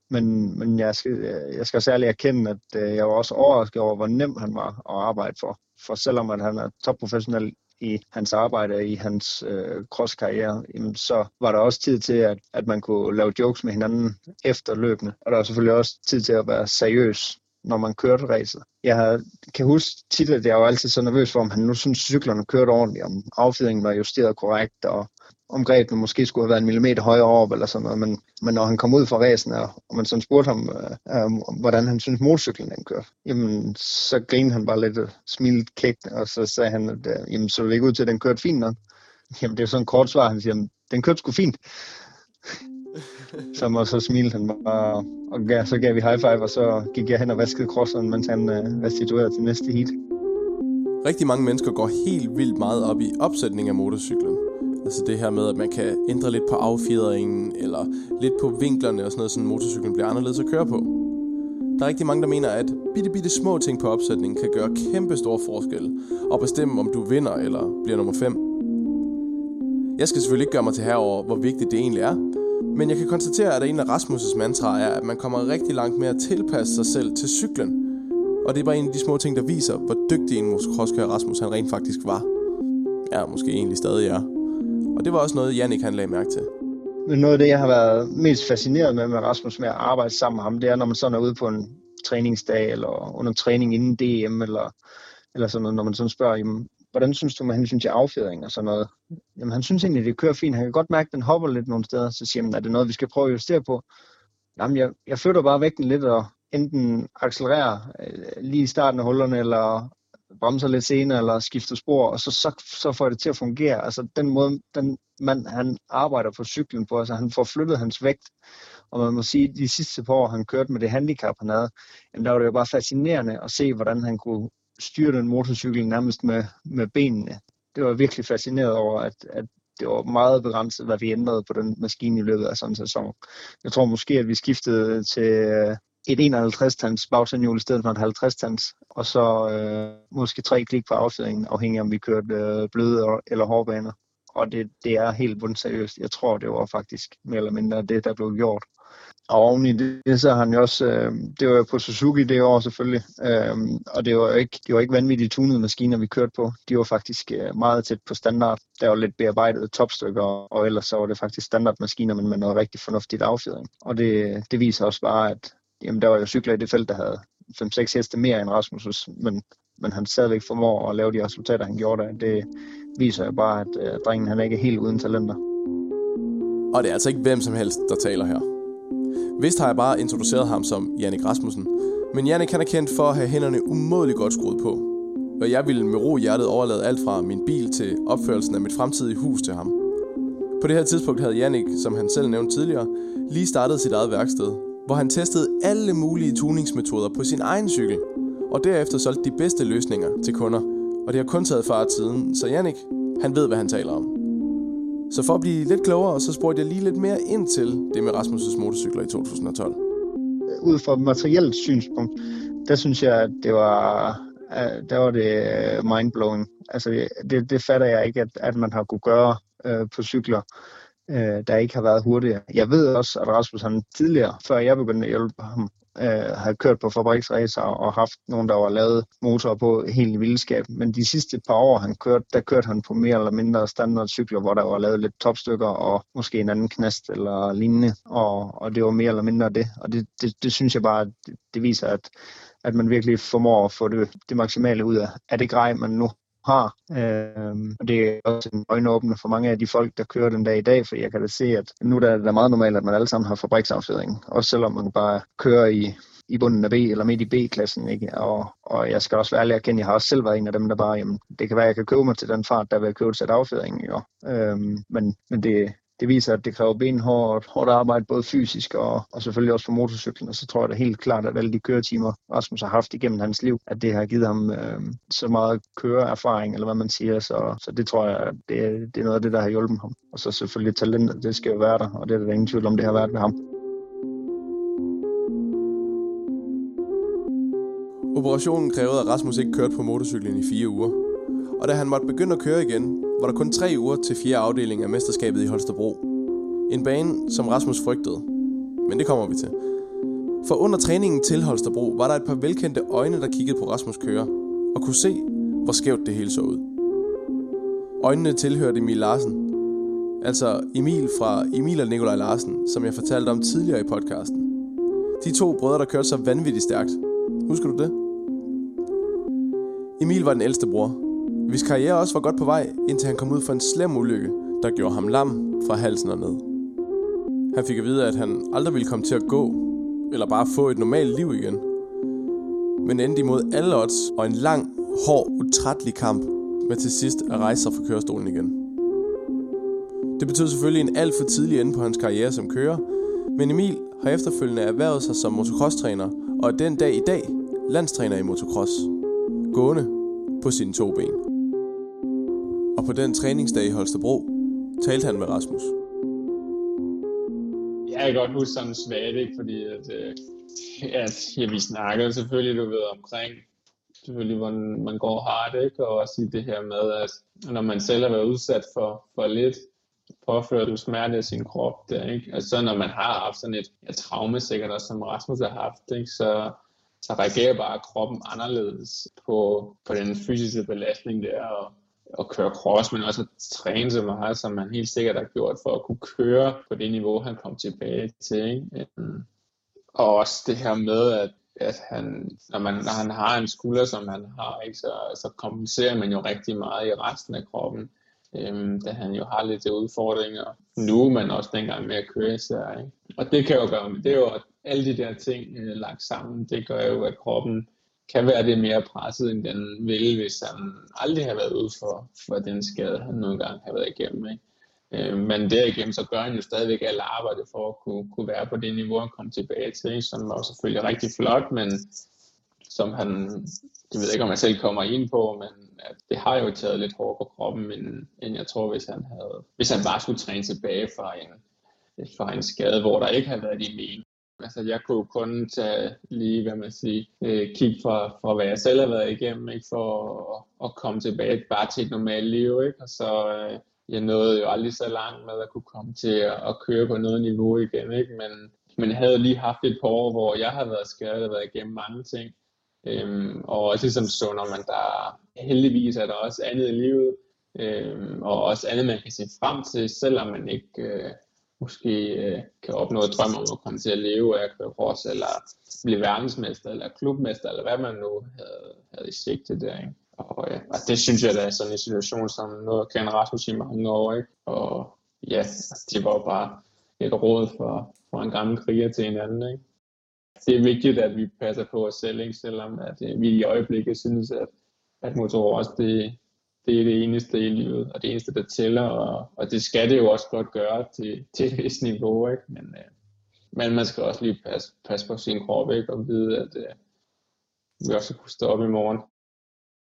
Men, men jeg, skal, jeg skal særligt erkende, at jeg var også overrasket over, hvor nem han var at arbejde for. For selvom at han er topprofessionel i hans arbejde, i hans øh, crosskarriere, jamen, så var der også tid til, at, at man kunne lave jokes med hinanden efterløbende. Og der var selvfølgelig også tid til at være seriøs, når man kørte racet. Jeg kan huske tit, at jeg var altid så nervøs for, om han nu synes, cyklerne kørte ordentligt, om affjedringen var justeret korrekt, og om grebene måske skulle have været en millimeter højere op eller sådan noget, men, men når han kom ud fra ræsen, og man sådan spurgte ham, øh, øh, hvordan han synes motorcyklen den kørte, jamen så grinede han bare lidt og smilte kægt, og så sagde han, at øh, jamen, så det ikke ud til, at den kørte fint nok. Jamen det er sådan et kort svar, han siger, den kørte sgu fint så, og så smilte han bare, og gav, så gav vi high five, og så gik jeg hen og vaskede crosseren, mens han øh, restituerede til næste heat. Rigtig mange mennesker går helt vildt meget op i opsætning af motorcyklen. Altså det her med, at man kan ændre lidt på affjedringen, eller lidt på vinklerne og sådan noget, så motorcyklen bliver anderledes at køre på. Der er rigtig mange, der mener, at bitte bitte små ting på opsætningen kan gøre kæmpe store forskel, og bestemme, om du vinder eller bliver nummer 5. Jeg skal selvfølgelig ikke gøre mig til herover, hvor vigtigt det egentlig er, men jeg kan konstatere, at en af Rasmus' mantraer er, at man kommer rigtig langt med at tilpasse sig selv til cyklen. Og det er bare en af de små ting, der viser, hvor dygtig en motocrosskører Rasmus han rent faktisk var. Ja, måske egentlig stadig er. Og det var også noget, Jannik han lagde mærke til. Men noget af det, jeg har været mest fascineret med med Rasmus med at arbejde sammen med ham, det er, når man sådan er ude på en træningsdag, eller under træning inden DM, eller, eller sådan noget, når man sådan spørger, jamen, hvordan synes du med hensyn til affjedring og sådan noget? Jamen, han synes egentlig, det kører fint. Han kan godt mærke, at den hopper lidt nogle steder. Så siger man, er det noget, vi skal prøve at justere på? Jamen, jeg, jeg flytter bare vægten lidt og enten accelererer øh, lige i starten af hullerne, eller bremser lidt senere eller skifter spor, og så, så, så får det til at fungere. Altså den måde, den mand, han arbejder på cyklen på, altså han får flyttet hans vægt, og man må sige, at de sidste par år, han kørte med det handicap, han havde, jamen, der var det jo bare fascinerende at se, hvordan han kunne styre den motorcykel nærmest med, med benene. Det var virkelig fascineret over, at, at det var meget begrænset, hvad vi ændrede på den maskine i løbet af sådan en sæson. Jeg tror måske, at vi skiftede til øh, et 51-tands bagtandhjul i stedet for et 50-tands, og så øh, måske tre klik på affjedringen, afhængig af om vi kørte øh, bløde eller hårde baner. Og det, det er helt bundseriøst. Jeg tror, det var faktisk mere eller mindre det, der blev gjort. Og oven i det, så har han jo også, øh, det var jo på Suzuki det år selvfølgelig, øh, og det var jo ikke, det var ikke vanvittigt tunede maskiner, vi kørte på. De var faktisk øh, meget tæt på standard. Der var lidt bearbejdet topstykker, og ellers så var det faktisk standardmaskiner, men med noget rigtig fornuftigt affjedring. Og det, det viser også bare, at jamen der var jo cykler i det felt, der havde 5-6 heste mere end Rasmus, men, men han stadigvæk formår at lave de resultater, han gjorde der. Det viser jo bare, at øh, drengen han er ikke helt uden talenter. Og det er altså ikke hvem som helst, der taler her. Vist har jeg bare introduceret ham som Jannik Rasmussen, men Jannik kan er kendt for at have hænderne umådeligt godt skruet på. Og jeg ville med ro i hjertet overlade alt fra min bil til opførelsen af mit fremtidige hus til ham. På det her tidspunkt havde Jannik, som han selv nævnte tidligere, lige startet sit eget værksted, hvor han testede alle mulige tuningsmetoder på sin egen cykel, og derefter solgte de bedste løsninger til kunder. Og det har kun taget fart siden, så Jannik, han ved, hvad han taler om. Så for at blive lidt klogere, så spurgte jeg lige lidt mere ind til det med Rasmus' motorcykler i 2012. Ud fra materielt synspunkt, der synes jeg, at det var, der var det øh, mindblowing. Altså, det, det fatter jeg ikke, at, at man har kunne gøre øh, på cykler øh, der ikke har været hurtigere. Jeg ved også, at Rasmus han tidligere, før jeg begyndte at hjælpe ham, øh, havde kørt på fabriksracer og haft nogen, der var lavet motorer på helt i vildskab. Men de sidste par år, han kørte, der kørte han på mere eller mindre standardcykler, hvor der var lavet lidt topstykker og måske en anden knast eller lignende. Og, og det var mere eller mindre det. Og det, det, det synes jeg bare, det, det viser, at, at man virkelig formår at få det, det maksimale ud af, af det grej, man nu har. Øh, og det er også en øjenåbner for mange af de folk, der kører den dag i dag, for jeg kan da se, at nu der er det meget normalt, at man alle sammen har fabriksaffjedring, også selvom man bare kører i i bunden af B eller midt i B-klassen. Ikke? Og, og jeg skal også være ærlig at kende, jeg har også selv været en af dem, der bare, jamen, det kan være, at jeg kan købe mig til den fart, der vil købe et sæt affjedring. Jo. Øhm, men, men det, det viser, at det kræver benhårdt hårdt arbejde, både fysisk og, og selvfølgelig også på motorcyklen. Og så tror jeg da helt klart, at alle de køretimer, Rasmus har haft igennem hans liv, at det har givet ham øh, så meget køreerfaring, eller hvad man siger. Så, så det tror jeg, det, det er noget af det, der har hjulpet ham. Og så selvfølgelig talentet, det skal jo være der, og det er der ingen tvivl om, det har været ved ham. Operationen krævede, at Rasmus ikke kørte på motorcyklen i fire uger. Og da han måtte begynde at køre igen, var der kun tre uger til fjerde afdeling af mesterskabet i Holstebro. En bane, som Rasmus frygtede. Men det kommer vi til. For under træningen til Holstebro var der et par velkendte øjne, der kiggede på Rasmus køre, og kunne se, hvor skævt det hele så ud. Øjnene tilhørte Emil Larsen. Altså Emil fra Emil og Nikolaj Larsen, som jeg fortalte om tidligere i podcasten. De to brødre, der kørte så vanvittigt stærkt. Husker du det? Emil var den ældste bror, hvis karriere også var godt på vej, indtil han kom ud for en slem ulykke, der gjorde ham lam fra halsen og ned. Han fik at vide, at han aldrig ville komme til at gå, eller bare få et normalt liv igen. Men endte imod alle odds og en lang, hård, utrættelig kamp med til sidst at rejse sig fra kørestolen igen. Det betød selvfølgelig en alt for tidlig ende på hans karriere som kører, men Emil har efterfølgende erhvervet sig som motocross-træner og er den dag i dag landstræner i motocross. Gående på sine to ben. Og på den træningsdag i Holstebro talte han med Rasmus. Jeg kan godt huske sådan svagt, ikke? fordi at, øh, at ja, vi snakkede selvfølgelig, du ved, omkring selvfølgelig, hvordan man går hardt, ikke? og også i det her med, at når man selv har været udsat for, for lidt, påfører du smerte af sin krop der, ikke? Så når man har haft sådan et ja, traume sikkert også, som Rasmus har haft, ikke? Så, så reagerer bare kroppen anderledes på, på den fysiske belastning der, og, at køre cross, men også at træne så meget, som man helt sikkert har gjort for at kunne køre på det niveau, han kom tilbage til. Ikke? Øhm, og også det her med, at, at han, når, man, når han har en skulder, som han har, ikke, så, så kompenserer man jo rigtig meget i resten af kroppen. Øhm, da han jo har lidt udfordringer nu, men også dengang med at køre især. Ikke? Og det kan jo gøre, det er jo alle de der ting øh, lagt sammen, det gør jo, at kroppen kan være det mere presset, end den ville, hvis han aldrig har været ude for, for den skade, han nogle gange har været igennem. Ikke? Øh, men derigennem så gør han jo stadigvæk alle arbejde for at kunne, kunne være på det niveau, han kom tilbage til, som var selvfølgelig rigtig flot, men som han, det ved jeg ikke, om jeg selv kommer ind på, men at det har jo taget lidt hårdt på kroppen, end, end jeg tror, hvis han, havde, hvis han bare skulle træne tilbage fra en, fra en skade, hvor der ikke havde været de men. Altså, jeg kunne kun tage lige, hvad man siger, øh, kigge fra, fra, hvad jeg selv har været igennem, ikke, for at, at komme tilbage bare til et normalt liv, ikke? Og så, øh, jeg nåede jo aldrig så langt med at kunne komme til at, at køre på noget niveau igen, ikke? Men, men jeg havde lige haft et par år, hvor jeg har været skadet og været igennem mange ting. Øhm, og også ligesom så, når man der heldigvis er der også andet i livet, øhm, og også andet, man kan se frem til, selvom man ikke øh, måske øh, kan opnå et drøm om at komme til at leve af at køre cross, eller blive verdensmester, eller klubmester, eller hvad man nu havde, havde i sigte der. Ikke? Og, ja, og det synes jeg, der er sådan en situation, som noget at Rasmus i mange år. Ikke? Og ja, altså, det var bare et råd for, for en gammel kriger til en anden. Ikke? Det er vigtigt, at vi passer på os selv, ikke? selvom at, øh, vi i øjeblikket synes, at, at også det, det er det eneste i livet, og det eneste, der tæller, og, og det skal det jo også godt gøre til, til et vis niveau, ikke? Men, øh, men man skal også lige passe, passe på sin krop, ikke? Og vide, at øh, vi også kunne stå op i morgen.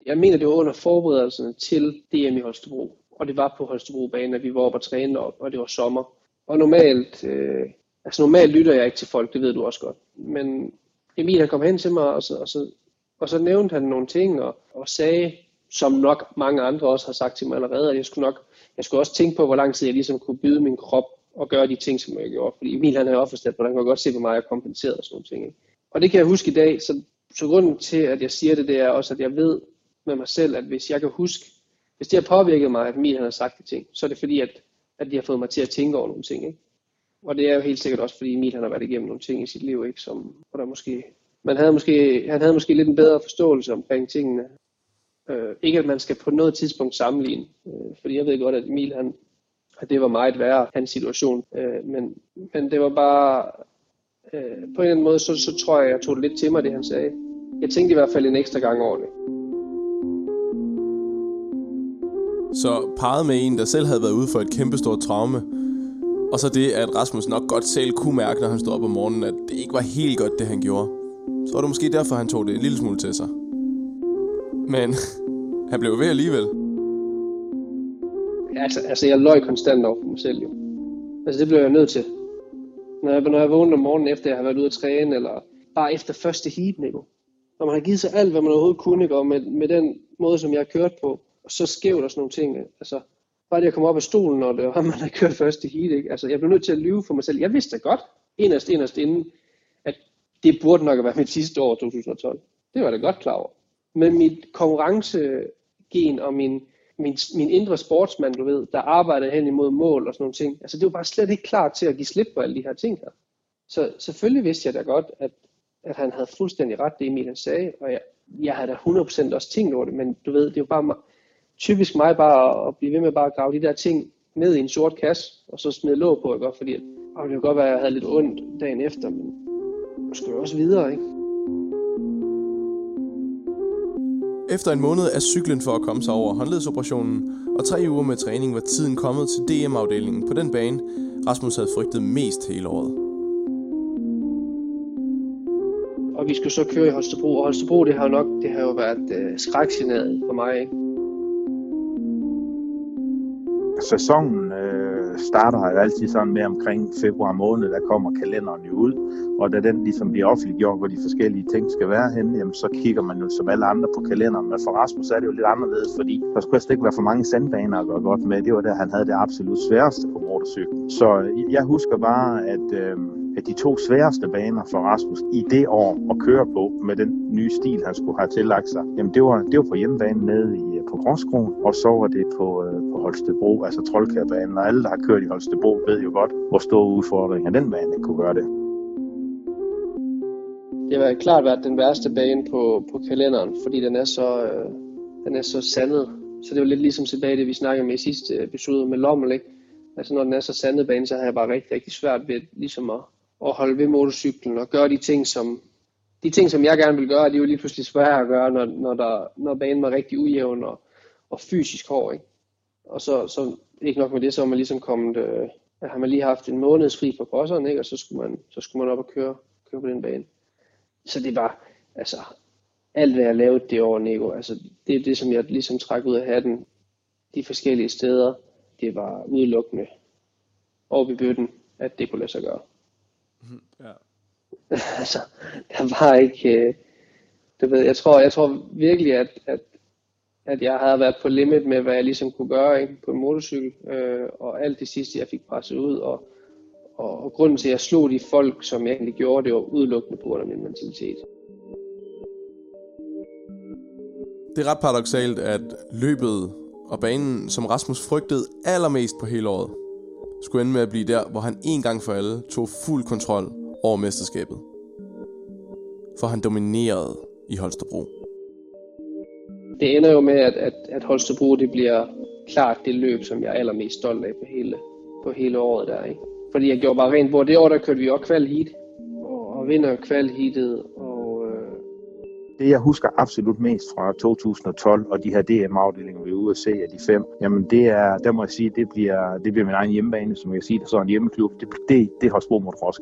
Jeg mener, det var under forberedelserne til DM i Holstebro, og det var på Holstebro-banen, at vi var oppe og træne op, og det var sommer. Og normalt, øh, altså normalt lytter jeg ikke til folk, det ved du også godt. Men Emil han kom hen til mig, og så, og så, og så nævnte han nogle ting, og, og sagde, som nok mange andre også har sagt til mig allerede, at jeg skulle nok, jeg skulle også tænke på, hvor lang tid jeg ligesom kunne byde min krop og gøre de ting, som jeg gjorde. Fordi Emil han havde også forstået, hvordan kan godt se, hvor meget jeg kompenserede og sådan nogle ting. Ikke? Og det kan jeg huske i dag, så, så grunden til, at jeg siger det, det er også, at jeg ved med mig selv, at hvis jeg kan huske, hvis det har påvirket mig, at Emil han har sagt de ting, så er det fordi, at, at de har fået mig til at tænke over nogle ting. Ikke? Og det er jo helt sikkert også, fordi Emil han har været igennem nogle ting i sit liv, ikke? Som, hvor der måske, man havde måske, han havde måske lidt en bedre forståelse omkring tingene. Øh, ikke at man skal på noget tidspunkt sammenligne, øh, fordi jeg ved godt, at Emil han, at det var meget værre, hans situation. Øh, men, men det var bare, øh, på en eller anden måde, så, så tror jeg, jeg tog det lidt til mig, det han sagde. Jeg tænkte i hvert fald en ekstra gang over det. Så parret med en, der selv havde været ude for et kæmpestort traume, og så det, at Rasmus nok godt selv kunne mærke, når han stod op om morgenen, at det ikke var helt godt, det han gjorde. Så var det måske derfor, han tog det en lille smule til sig. Men han blev ved alligevel. Altså, altså jeg løj konstant over for mig selv jo. Altså det blev jeg nødt til. Når jeg, når jeg vågnede om morgenen efter, jeg har været ude at træne, eller bare efter første heat, ikke? Når man har givet sig alt, hvad man overhovedet kunne, ikke? og med, med den måde, som jeg har kørt på, og så skævt og sådan nogle ting. Altså, bare det at komme op af stolen, når det var, man har kørt første heat. Ikke? Altså, jeg blev nødt til at lyve for mig selv. Jeg vidste godt, inderst, inderst inden, at det burde nok have været mit sidste år, 2012. Det var det da godt klar over med mit konkurrencegen og min, min, min indre sportsmand, du ved, der arbejdede hen imod mål og sådan nogle ting, altså det var bare slet ikke klar til at give slip på alle de her ting her. Så selvfølgelig vidste jeg da godt, at, at han havde fuldstændig ret, det Emil han sagde, og jeg, jeg havde da 100% også tænkt over det, men du ved, det er jo bare typisk mig bare at blive ved med bare at grave de der ting ned i en sort kasse, og så smide låg på, ikke? fordi og det kunne godt være, at jeg havde lidt ondt dagen efter, men nu skal jo også videre, ikke? Efter en måned af cyklen for at komme sig over håndledsoperationen, og tre uger med træning var tiden kommet til DM-afdelingen på den bane, Rasmus havde frygtet mest hele året. Og vi skulle så køre i Holstebro, og Holstebro det har jo nok det har jo været øh, skrækscenariet for mig. Ikke? sæsonen øh, starter jo altid sådan med omkring februar måned, der kommer kalenderen jo ud, og da den ligesom bliver offentliggjort, hvor de forskellige ting skal være henne, jamen, så kigger man jo som alle andre på kalenderen. Men for Rasmus er det jo lidt anderledes, fordi der skulle ikke være for mange sandbaner at gøre godt med. Det var der, han havde det absolut sværeste på motorcyklen. Så øh, jeg husker bare, at øh, at de to sværeste baner for Rasmus i det år at køre på med den nye stil, han skulle have tillagt sig, jamen det var, det var på hjemmebanen nede i, på Gråskroen, og så var det på, øh, på Holstebro, altså Troldkærbanen. Og alle, der har kørt i Holstebro, ved jo godt, hvor stor udfordring den bane kunne gøre det. Det har klart været den værste bane på, på kalenderen, fordi den er så, øh, den er så sandet. Så det var lidt ligesom tilbage det, vi snakkede med i sidste episode med Lommel, ikke? Altså når den er så sandet bane, så har jeg bare rigtig, rigtig svært ved ligesom at, at holde ved motorcyklen og gøre de ting, som, de ting, som jeg gerne vil gøre, de er jo lige pludselig svære at gøre, når, når, der, når banen var rigtig ujævn og, og fysisk hård. Ikke? Og så, så ikke nok med det, så har man ligesom kommet, øh, har man lige haft en måneds fri fra bosseren, ikke? og så skulle, man, så skulle man op og køre, køre på den bane. Så det var, altså, alt hvad jeg lavede det år, Nico, altså, det er det, som jeg ligesom trak ud af hatten, de forskellige steder, det var udelukkende over i bøtten, at det kunne lade sig gøre. Mm-hmm. Ja. altså, der var ikke, øh, du ved, jeg tror, jeg tror virkelig, at, at, at jeg havde været på limit med, hvad jeg ligesom kunne gøre ikke, på en motorcykel, øh, og alt det sidste, jeg fik presset ud, og, og, og grunden til, at jeg slog de folk, som jeg egentlig gjorde, det var udelukkende på grund af min mentalitet. Det er ret paradoxalt, at løbet og banen, som Rasmus frygtede allermest på hele året, skulle ende med at blive der, hvor han en gang for alle tog fuld kontrol over mesterskabet. For han dominerede i Holstebro. Det ender jo med, at, at, at Holstebro det bliver klart det løb, som jeg er allermest stolt af på hele, på hele året der. Ikke? Fordi jeg gjorde bare rent, bord. det år, der kørte vi også kval heat, og, og vinder kval og det, jeg husker absolut mest fra 2012 og de her DM-afdelinger, vi er ude at se af de fem, jamen det er, der må jeg sige, det bliver, det bliver min egen hjemmebane, som jeg siger, det er sådan en hjemmeklub. Det, det, det er Holstebro Motocross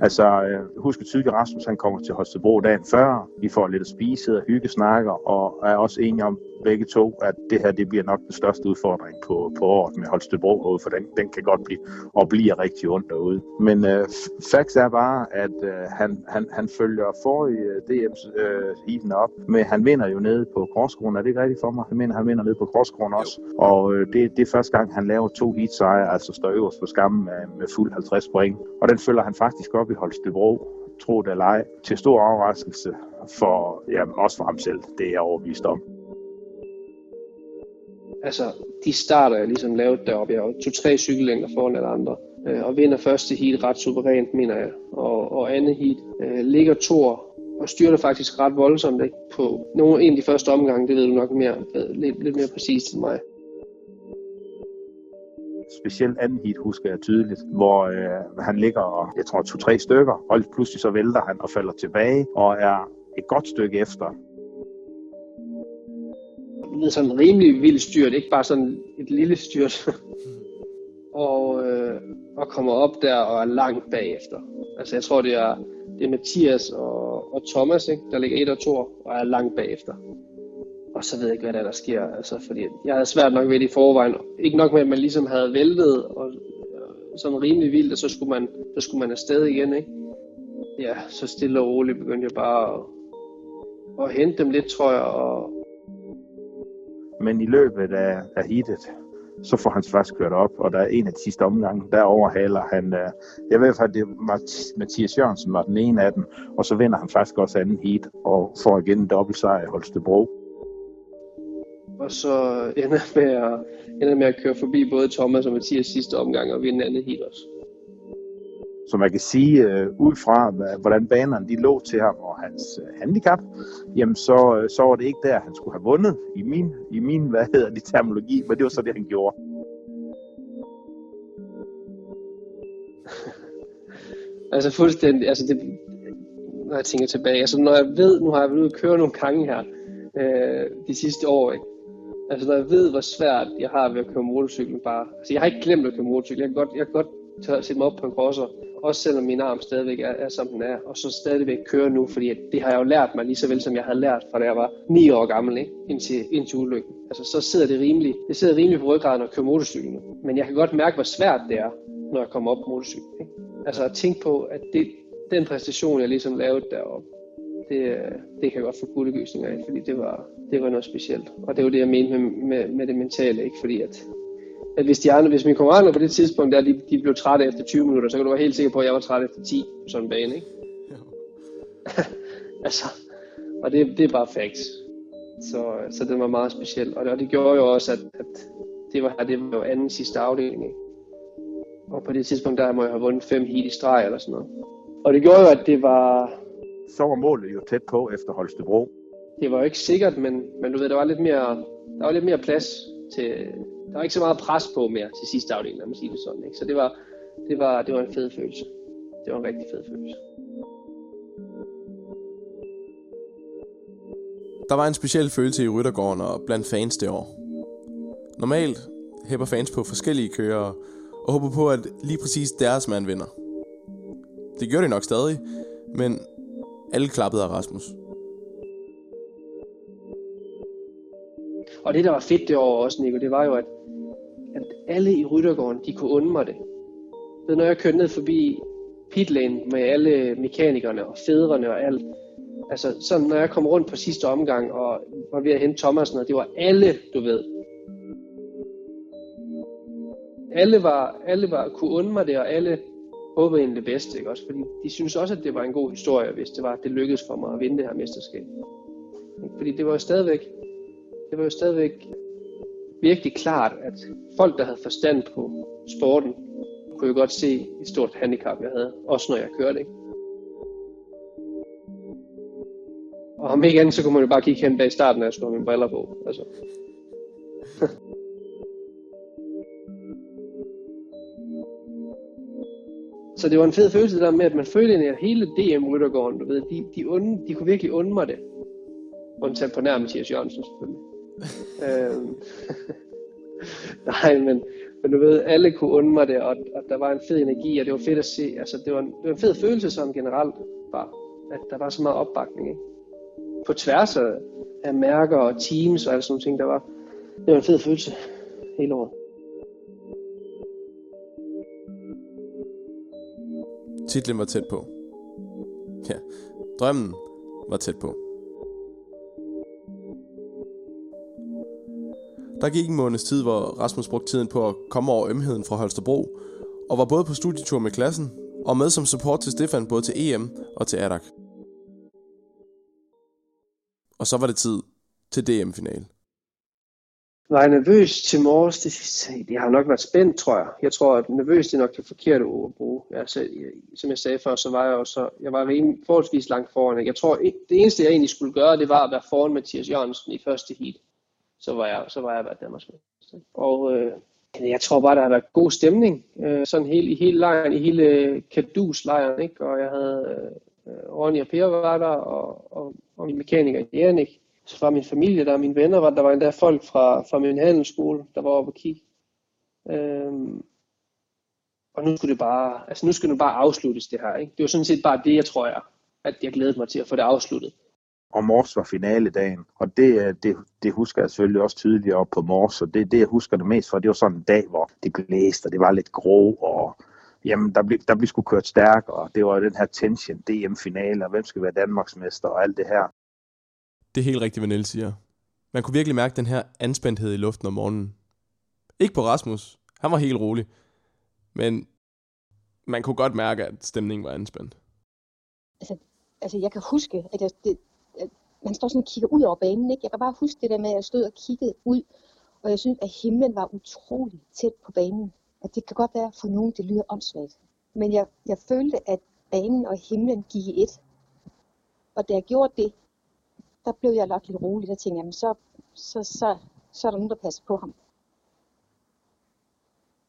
Altså, øh, jeg husker tydeligt, Rasmus han kommer til Holstebro dagen før. Vi får lidt at spise og hygge snakker, og er også enige om, begge to, at det her det bliver nok den største udfordring på, på året med Holstebro herude, for den, den kan godt blive og bliver rigtig ondt derude. Men øh, facts er bare, at øh, han, han, han følger for i øh, DM's øh, heaten op, men han vinder jo nede på Korskronen. Er det ikke rigtigt for mig? Han mener, han vinder nede på Korskronen også. Jo. Og øh, det, det er første gang, han laver to heat sejre, altså står øverst på skammen med, med fuld 50 point. Og den følger han faktisk op i Holstebro tro det eller ej, til stor overraskelse for, ja, også for ham selv. Det er jeg overbevist om. Altså, de starter jeg ligesom lavet deroppe. Jeg er to-tre cykellængder foran alle andre. Øh, og vinder første heat ret suverænt, mener jeg. Og, og andet heat øh, ligger to og styrter faktisk ret voldsomt ikke? på nogle, en af de første omgange, det ved du nok mere, øh, lidt, lidt mere præcist end mig. Specielt anden heat husker jeg tydeligt, hvor øh, han ligger, jeg tror, to-tre stykker, og pludselig så vælter han og falder tilbage, og er et godt stykke efter. Det sådan en rimelig vild styrt, ikke bare sådan et lille styrt. og, øh, og kommer op der og er langt bagefter. Altså jeg tror, det er, det er Mathias og, og Thomas, ikke, der ligger et og to og er langt bagefter. Og så ved jeg ikke, hvad der, der sker. Altså, fordi jeg havde svært nok ved det i forvejen. Ikke nok med, at man ligesom havde væltet og øh, sådan rimelig vildt, og så skulle man, så skulle man afsted igen. Ikke? Ja, så stille og roligt begyndte jeg bare at, at hente dem lidt, tror jeg. Og... Men i løbet af, af heatet, så får han faktisk kørt op, og der er en af de sidste omgange, der overhaler han, øh, jeg ved faktisk, det var Mathias Jørgensen var den ene af dem, og så vinder han faktisk også anden heat, og får igen en dobbelt sejr i Holstebro. Og så ender med, at, ender med at køre forbi både Thomas og Mathias sidste omgang og vinde anden heat også. Så man kan sige, øh, ud fra hvordan banerne de lå til ham og hans øh, handicap, jamen så, øh, så var det ikke der, han skulle have vundet i min, i min hvad hedder det, terminologi, men det var så det, han gjorde. altså fuldstændig, altså det, når jeg tænker tilbage, altså når jeg ved, nu har jeg været ude at køre nogle gange her, øh, de sidste år, ikke? Altså når jeg ved, hvor svært jeg har ved at køre motorcykel bare, altså jeg har ikke glemt at køre motorcykel, jeg kan godt, jeg kan godt sætte mig op på en crosser, også selvom min arm stadigvæk er, er som den er, og så stadigvæk køre nu, fordi det har jeg jo lært mig lige så vel, som jeg havde lært fra da jeg var 9 år gammel, ikke? Indtil, indtil ulykken. Altså så sidder det rimelig, det sidder rimelig på ryggraden at køre motorcykel nu. Men jeg kan godt mærke, hvor svært det er, når jeg kommer op på motorcykel. Ikke? Altså at tænke på, at det, den præstation, jeg ligesom lavede deroppe, det, det kan jeg godt få guldegysninger af, fordi det var, det var noget specielt. Og det var det, jeg mente med, med, med det mentale, ikke? Fordi at at hvis, de andre, hvis mine konkurrenter på det tidspunkt, der de, de blev trætte efter 20 minutter, så kan du være helt sikker på, at jeg var træt efter 10 på sådan en bane, ikke? altså, og det, det er bare facts. Så, så det var meget specielt. Og det, og det gjorde jo også, at, at det var det var jo anden sidste afdeling, ikke? Og på det tidspunkt, der må jeg have vundet fem heat i streg eller sådan noget. Og det gjorde jo, at det var... Så var målet jo tæt på efter Holstebro. Det var jo ikke sikkert, men, men du ved, der var lidt mere, der var lidt mere plads til, der var ikke så meget pres på mere til sidste afdeling, lad mig sige det sådan. Ikke? Så det var, det, var, det var en fed følelse. Det var en rigtig fed følelse. Der var en speciel følelse i Ryttergården og blandt fans det år. Normalt hæpper fans på forskellige kører og håber på, at lige præcis deres mand vinder. Det gjorde de nok stadig, men alle klappede af Rasmus. Og det, der var fedt det år også, Nico, det var jo, at, at alle i Ryttergården, de kunne undre mig det. Ved, når jeg kørte ned forbi pitlane med alle mekanikerne og fædrene og alt, altså sådan, når jeg kom rundt på sidste omgang og var ved at hente Thomas, og det var alle, du ved. Alle var, alle var, kunne undre mig det, og alle håbede egentlig det bedste, ikke også? Fordi de synes også, at det var en god historie, hvis det var, at det lykkedes for mig at vinde det her mesterskab. Fordi det var jo stadigvæk, det var jo stadigvæk virkelig klart, at folk, der havde forstand på sporten, kunne jo godt se et stort handicap, jeg havde, også når jeg kørte. Ikke? Og om ikke andet, så kunne man jo bare kigge hen bag starten, når jeg skulle have mine briller på. Altså. så det var en fed følelse der med, at man følte, at hele DM-ryttergården, du ved, de, de, onde, de kunne virkelig undre mig det. Undtagen på nærmest Mathias Jørgensen selvfølgelig øhm, nej, men, men du ved, alle kunne undre mig det, og, og der var en fed energi, og det var fedt at se. Altså, det var en, det var en fed følelse sådan generelt, bare, at der var så meget opbakning. Ikke? På tværs af, af mærker og teams og alle sådan nogle ting, der var. Det var en fed følelse hele året. Titlen var tæt på. Ja, drømmen var tæt på. Der gik en måneds tid, hvor Rasmus brugte tiden på at komme over ømheden fra Holstebro, og var både på studietur med klassen, og med som support til Stefan både til EM og til Adak. Og så var det tid til DM-finale. Var jeg nervøs til morges? Det, det har nok været spændt, tror jeg. Jeg tror, at nervøs det er nok det forkerte ord at bruge. Altså, jeg, som jeg sagde før, så var jeg jo så, jeg var rimelig, forholdsvis langt foran. Jeg tror, det eneste jeg egentlig skulle gøre, det var at være foran Mathias Jørgensen i første heat. Så var jeg, så var jeg været Danmarks Og øh, jeg tror bare, der har været god stemning. Øh, sådan hele, i hele lejren, i hele øh, Kadus-lejren, ikke? Og jeg havde øh, Ronny og Per var der, og, og, og min mekaniker Erik var min familie, der mine venner, var, der var endda folk fra, fra min handelsskole, der var oppe og kigge. Øhm, og nu skulle det bare, altså nu skulle det bare afsluttes det her, ikke? Det var sådan set bare det, jeg tror jeg, at jeg glædede mig til at få det afsluttet. Og Mors var finaledagen, og det, det, det husker jeg selvfølgelig også tydeligt op på Mors, og det det, jeg husker det mest for, det var sådan en dag, hvor det blæste, og det var lidt grå, og jamen, der blev, der blev sgu kørt stærk, og det var den her tension, DM-finale, og hvem skal være Danmarksmester, og alt det her. Det er helt rigtigt, hvad Niels siger. Man kunne virkelig mærke den her anspændthed i luften om morgenen. Ikke på Rasmus. Han var helt rolig. Men man kunne godt mærke, at stemningen var anspændt. Altså, altså jeg kan huske, at, jeg, det, man står sådan og kigger ud over banen. Ikke? Jeg kan bare huske det der med, at jeg stod og kiggede ud, og jeg synes, at himlen var utrolig tæt på banen. At det kan godt være, for nogen det lyder åndssvagt. Men jeg, jeg følte, at banen og himlen gik i et. Og da jeg gjorde det, der blev jeg nok lidt rolig. Der tænkte jeg, så, så, så, så er der nogen, der passer på ham.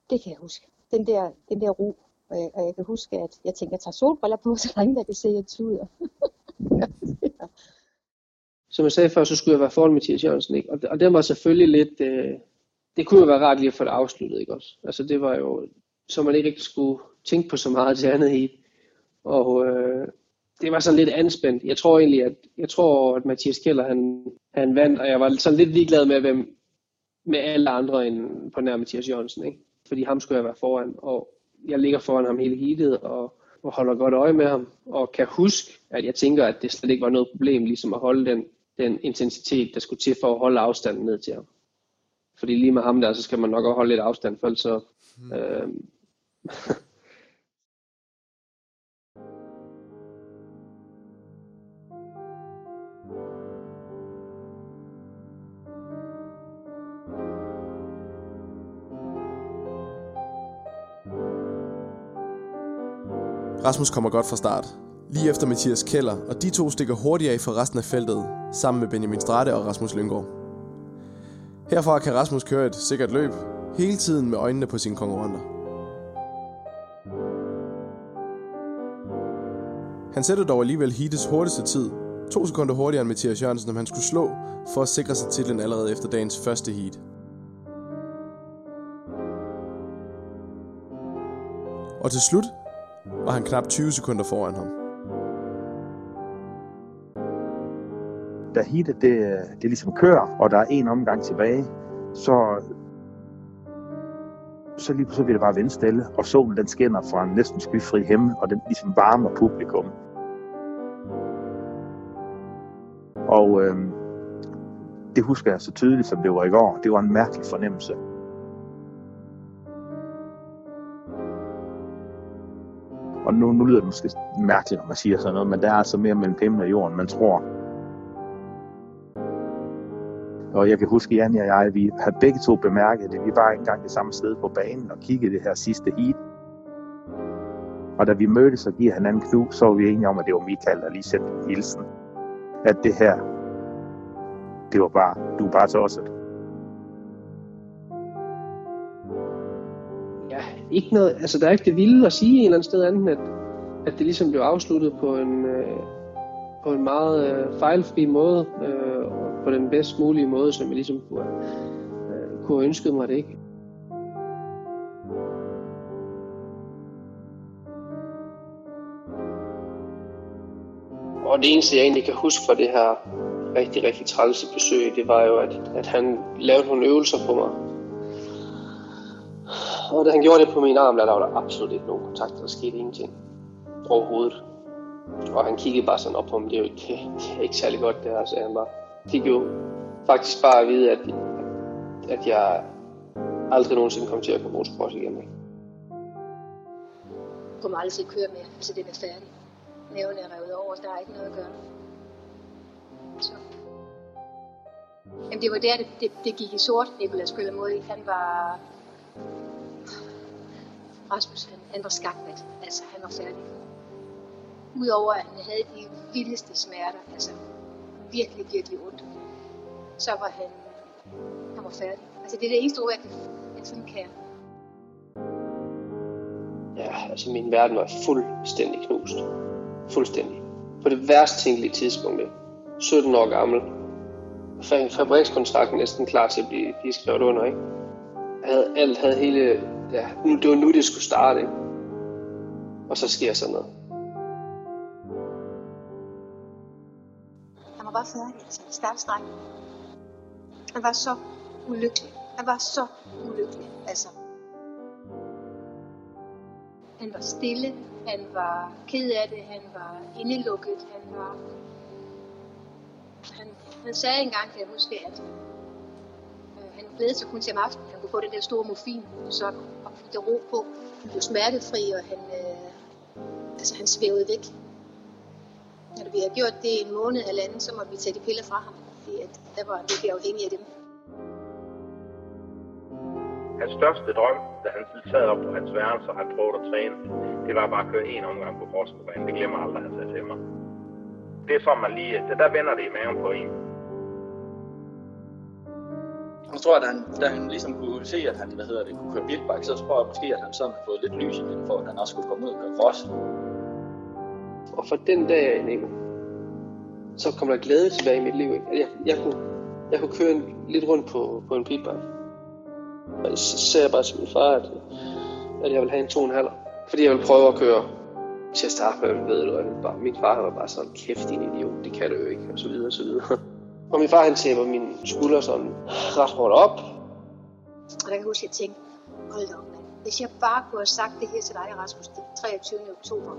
Det kan jeg huske. Den der, den der ro. Og jeg, og jeg kan huske, at jeg tænkte, at jeg tager solbriller på, så længe jeg kan se, at jeg tuder. Som jeg sagde før, så skulle jeg være foran Mathias Jørgensen. Ikke? Og, og det var selvfølgelig lidt... Øh, det kunne jo være rart lige at få det afsluttet, ikke også? Altså det var jo, så man ikke rigtig skulle tænke på så meget til andet i. Og, øh, det var sådan lidt anspændt. Jeg tror egentlig, at, jeg tror, at Mathias Keller, han, han vandt, og jeg var sådan lidt ligeglad med, hvem, med alle andre end på nær Mathias Jørgensen, ikke? Fordi ham skulle jeg være foran, og jeg ligger foran ham hele heatet, og, og holder godt øje med ham, og kan huske, at jeg tænker, at det slet ikke var noget problem, ligesom at holde den, den intensitet, der skulle til for at holde afstanden ned til ham. Fordi lige med ham der, så skal man nok også holde lidt afstand, for så, hmm. øh, Rasmus kommer godt fra start. Lige efter Mathias Keller, og de to stikker hurtigere af for resten af feltet, sammen med Benjamin Strate og Rasmus Lyngård. Herfra kan Rasmus køre et sikkert løb, hele tiden med øjnene på sine konkurrenter. Han sætter dog alligevel Hites hurtigste tid, to sekunder hurtigere end Mathias Jørgensen, som han skulle slå for at sikre sig titlen allerede efter dagens første heat. Og til slut var han knap 20 sekunder foran ham. Da heatet det, det ligesom kører, og der er en omgang tilbage, så, så lige så bliver det bare vindstille, og solen den skinner fra en næsten skyfri himmel, og den ligesom varmer publikum. Og øh, det husker jeg så tydeligt, som det var i går. Det var en mærkelig fornemmelse. Og nu, nu lyder det måske mærkeligt, når man siger sådan noget, men der er altså mere mellem himmel og jorden, man tror. Og jeg kan huske, Jan og jeg, vi har begge to bemærket det. Vi var engang det samme sted på banen og kiggede det her sidste heat. Og da vi mødtes og giver hinanden klub, så var vi enige om, at det var Michael, der lige sendte en hilsen. At det her, det var bare, du var bare tosset. ikke noget, altså der er ikke det vilde at sige en eller anden sted andet, at, at det ligesom blev afsluttet på en, øh, på en meget øh, fejlfri måde, øh, og på den bedst mulige måde, som jeg ligesom kunne, øh, kunne have ønsket mig det, ikke? Og det eneste, jeg egentlig kan huske fra det her rigtig, rigtig trælse besøg, det var jo, at, at han lavede nogle øvelser på mig, og da han gjorde det på min arm, der var der absolut ikke nogen kontakt. Der skete ingenting overhovedet. Og han kiggede bare sådan op på mig. Det er jo ikke, det er ikke særlig godt, det her, sagde han bare. Fik jo faktisk bare at vide, at, at jeg aldrig nogensinde kom til at komme motocross igen. Jeg kommer aldrig til at køre mere, til det er færdigt. næven er revet over, der er ikke noget at gøre. Så. Jamen det var der, det, det, det gik i sort, Nicolás spillede mod. Han var... Rasmus, han, han var skakmat. Altså, han var færdig. Udover at han havde de vildeste smerter, altså virkelig, virkelig ondt, så var han, han var færdig. Altså det er det eneste ord, jeg kan, jeg sådan kan. Ja, altså min verden var fuldstændig knust. Fuldstændig. På det værst tænkelige tidspunkt. 17 år gammel. Fabrikskontrakten næsten klar til at blive, blive skrevet under, ikke? Jeg havde, alt havde hele... Ja, nu, det var nu, det skulle starte, ikke? Og så sker sådan noget. Han var bare færdig, altså stærk. Han var så ulykkelig. Han var så ulykkelig, altså. Han var stille, han var ked af det, han var indelukket, han var... Han, han sagde engang, kan jeg huske, at øh, han glædede sig kun til om aftenen, han kunne få den der store morfin, så og fik det ro på. Han blev smertefri, og han, øh, altså, han svævede væk. Når vi har gjort det i en måned eller anden, så måtte vi tage de piller fra ham, fordi at der var virkelig afhængig af dem. Hans største drøm, da han sad op på hans værelse og han prøvede at træne, det var bare at køre en omgang på forskerbanen. Det glemmer aldrig, han sagde til mig. Det er sådan, man lige, det der vender det i maven på en. Jeg tror, at han, da han ligesom kunne se, at han hvad hedder det, kunne køre bilbike, så tror jeg måske, at han sådan har fået lidt lys igen, for at han også skulle komme ud og køre cross. Og fra den dag af, Nico, så kom der glæde tilbage i mit liv. Ikke? Jeg, jeg, kunne, jeg kunne køre en, lidt rundt på, på en pitbike. Og så sagde jeg bare til min far, at, at jeg ville have en 2,5. Fordi jeg ville prøve at køre til at starte med, ved du, bare, min far var bare sådan, kæft din idiot, det kan du jo ikke, og så videre, og så videre. Og min far han tæpper min skulder sådan ret hårdt op. Og der kan jeg huske, at jeg tænkte, hold da op, mand. Hvis jeg bare kunne have sagt det her til dig, Rasmus, den 23. oktober,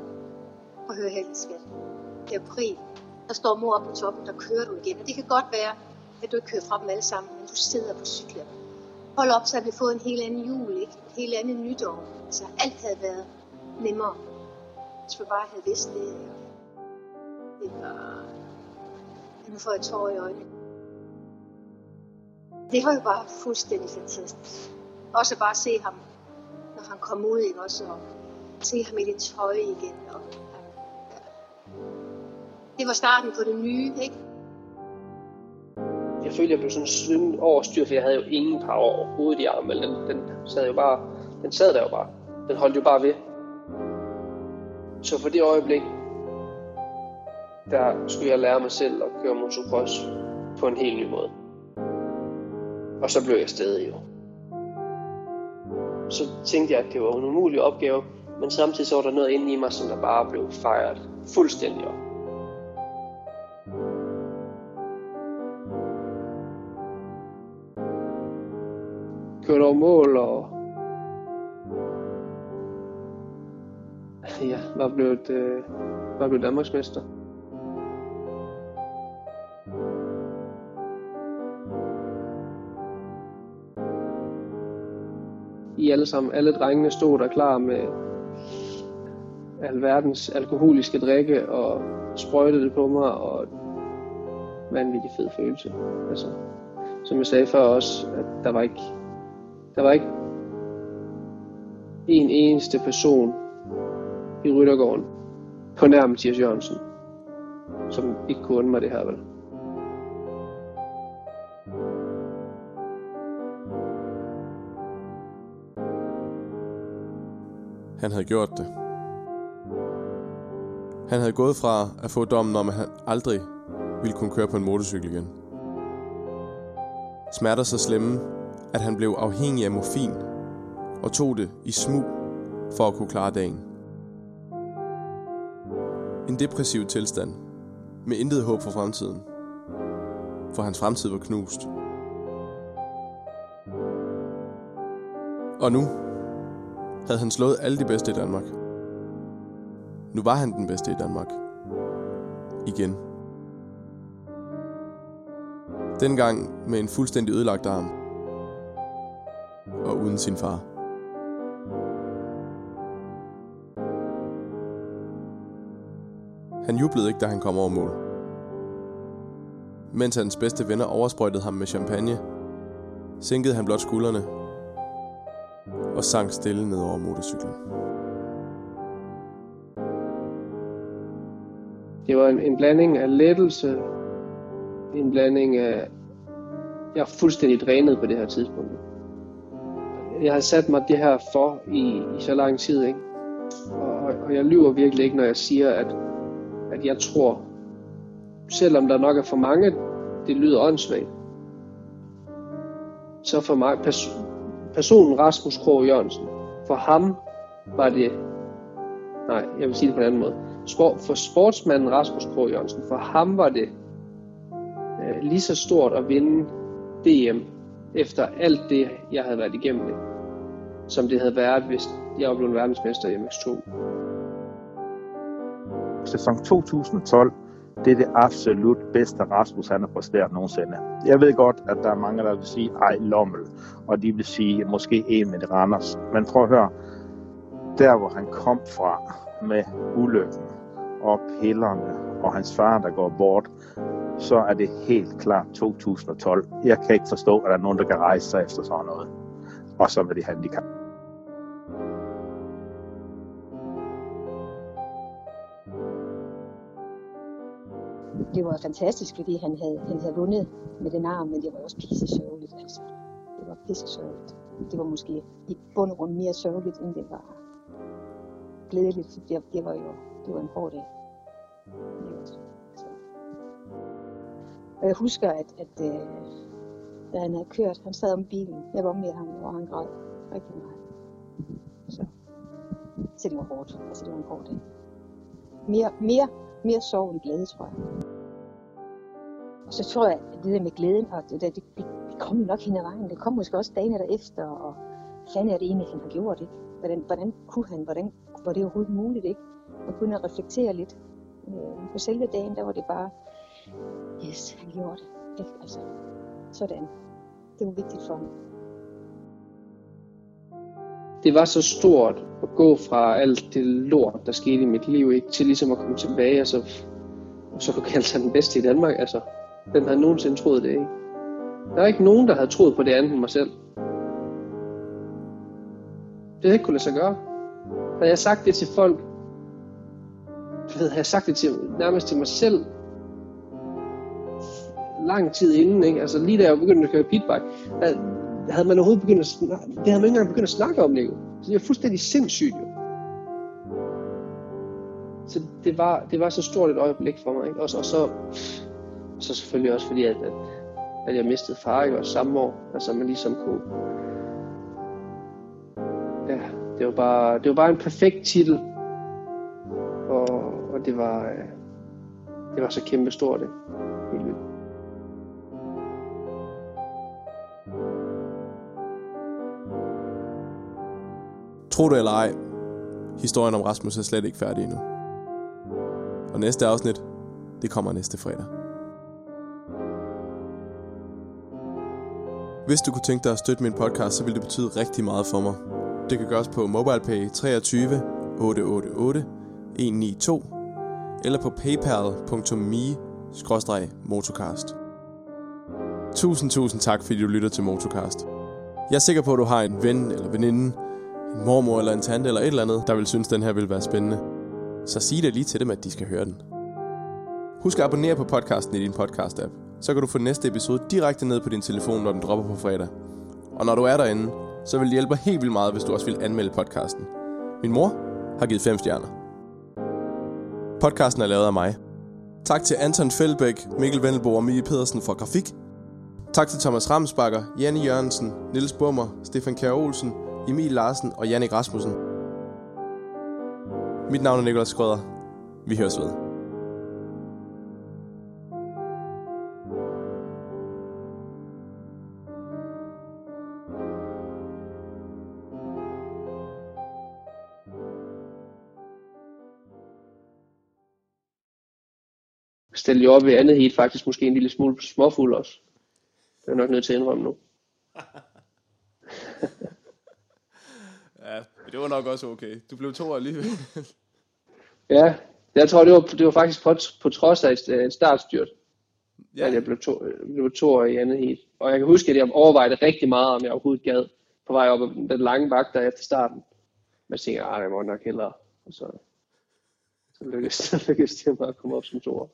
at høre her, skat. April. Der står mor oppe på toppen, der kører du igen. Og det kan godt være, at du ikke kører fra dem alle sammen, men du sidder på cyklen. Hold op, så har vi fået en helt anden jul, ikke? Et helt andet nytår. Altså, alt havde været nemmere. Hvis vi bare havde vidst det. Det var... Nu får jeg tårer i øjnene. Det var jo bare fuldstændig fantastisk. Også bare at se ham, når han kom ud, ikke? Også og se ham i det tøj igen. Og. Det var starten på det nye, ikke? Jeg følte, jeg blev sådan svømmet over styr, for jeg havde jo ingen power overhovedet i armen. Den, den sad jo bare, den sad der jo bare. Den holdt jo bare ved. Så for det øjeblik, der skulle jeg lære mig selv at køre motocross på en helt ny måde. Og så blev jeg stadig jo. Så tænkte jeg, at det var en umulig opgave, men samtidig så var der noget inde i mig, som der bare blev fejret fuldstændig op. Kørte over mål og ja, var blevet, øh, var blevet Danmarksmester. I alle sammen, alle drengene stod der klar med alverdens alkoholiske drikke og sprøjtede det på mig, og vanvittig fed følelse. Altså, som jeg sagde før også, at der var ikke, der var ikke en eneste person i Ryttergården på nær Mathias Jørgensen, som ikke kunne undre mig det her, vel? Han havde gjort det. Han havde gået fra at få dommen om, at han aldrig ville kunne køre på en motorcykel igen. Smerter så slemme, at han blev afhængig af morfin og tog det i smug for at kunne klare dagen. En depressiv tilstand med intet håb for fremtiden, for hans fremtid var knust. Og nu havde han slået alle de bedste i Danmark. Nu var han den bedste i Danmark. Igen. Dengang med en fuldstændig ødelagt arm. Uden sin far. Han jublede ikke, da han kom over mål. Mens hans bedste venner oversprøjtede ham med champagne, sænkede han blot skuldrene og sank stille ned over motorcyklen. Det var en, en blanding af lettelse, en blanding af... Jeg er fuldstændig drænet på det her tidspunkt. Jeg har sat mig det her for i, i så lang tid, ikke? Og, og jeg lyver virkelig ikke, når jeg siger, at, at jeg tror, selvom der nok er for mange, det lyder åndssvagt, så for mig, pers- personen Rasmus Krog Jørgensen, for ham var det, nej, jeg vil sige det på en anden måde, for sportsmanden Rasmus Krog Jørgensen, for ham var det øh, lige så stort at vinde DM efter alt det, jeg havde været igennem det, som det havde været, hvis jeg var blevet verdensmester i MX2. Sæson 2012, det er det absolut bedste Rasmus han har præsteret nogensinde. Jeg ved godt, at der er mange, der vil sige, ej, Lommel, og de vil sige, måske en Randers. Men prøv at høre, der hvor han kom fra med ulykken og pillerne og hans far, der går bort, så er det helt klart 2012. Jeg kan ikke forstå, at der er nogen, der kan rejse sig efter sådan noget. Og så med det handicap. Det var fantastisk, fordi han havde, han havde vundet med den arm, men det var også pisse sørgeligt. Altså. Det var pisse sørgeligt. Det var måske i bund og grund mere sørgeligt, end det var glædeligt. Det, det var jo det var en hård dag. Så. Og jeg husker, at, at øh, da han havde kørt, han sad om bilen. Jeg var med ham, og han græd rigtig meget. Så, så det var hårdt. Altså, det var en hård dag. Mere, mere, mere sorg end glæde, tror jeg. Og så tror jeg, at det der med glæden, og det der, det, det, det kom nok hen ad vejen. Det kom måske også dagen efter, og fanden er det egentlig, han har gjort, det? Hvordan, hvordan kunne han, hvordan var det overhovedet muligt, ikke? Og kunne at reflektere lidt. Men på selve dagen, der var det bare, yes, han gjorde det. Ikke? Altså, sådan. Det var vigtigt for ham. Det var så stort at gå fra alt det lort, der skete i mit liv, ikke, til ligesom at komme tilbage, og så, og så kunne kalde sig den bedste i Danmark. Altså, den havde nogensinde troet det, ikke? Der er ikke nogen, der havde troet på det andet end mig selv. Det havde ikke kunne lade sig gøre. Havde jeg sagt det til folk, ved, havde jeg sagt det til, nærmest til mig selv, lang tid inden, ikke? Altså lige da jeg begyndte at køre pitbike, havde man overhovedet begyndt at snakke, det havde man ikke engang begyndt at snakke om, Nico. Så det var fuldstændig sindssygt, jo. Så det var, det var så stort et øjeblik for mig, ikke? Og, og så, og så selvfølgelig også fordi, at, at, at jeg mistede far, ikke? Også samme år. Altså man ligesom kunne, ja, det var bare, det var bare en perfekt titel. Og, og det var, øh, det var så kæmpe stort, det. Helt vildt. Tro det eller ej, historien om Rasmus er slet ikke færdig endnu. Og næste afsnit, det kommer næste fredag. Hvis du kunne tænke dig at støtte min podcast, så ville det betyde rigtig meget for mig. Det kan gøres på MobilePay 23 888 192 eller på paypal.me-motocast. Tusind, tusind tak, fordi du lytter til Motocast. Jeg er sikker på, at du har en ven eller veninde, en mormor eller en tante eller et eller andet, der vil synes, den her vil være spændende. Så sig det lige til dem, at de skal høre den. Husk at abonnere på podcasten i din podcast-app. Så kan du få næste episode direkte ned på din telefon, når den dropper på fredag. Og når du er derinde, så vil det hjælpe helt vildt meget, hvis du også vil anmelde podcasten. Min mor har givet 5 stjerner. Podcasten er lavet af mig. Tak til Anton Feldbæk, Mikkel Vendelbo og Mie Pedersen for grafik. Tak til Thomas Ramsbakker, Janne Jørgensen, Niels Bummer, Stefan Kjær Olsen, Emil Larsen og Jannik Rasmussen. Mit navn er Nikolaj Skrøder. Vi høres ved. Stille jo op i andet heat faktisk måske en lille smule småfuld også. Det er jeg nok nødt til at indrømme nu. ja, det var nok også okay. Du blev to alligevel. ja, Jeg tror, det var, det var faktisk på, på trods af et, et startstyrt, Ja. at jeg blev to, blev to i andet heat. Og jeg kan huske, at jeg overvejede rigtig meget, om jeg overhovedet gad på vej op ad den lange bakke der efter starten. Men jeg tænkte, at jeg må nok hellere. Og så, så lykkedes, så lykkedes det mig at komme op som toer.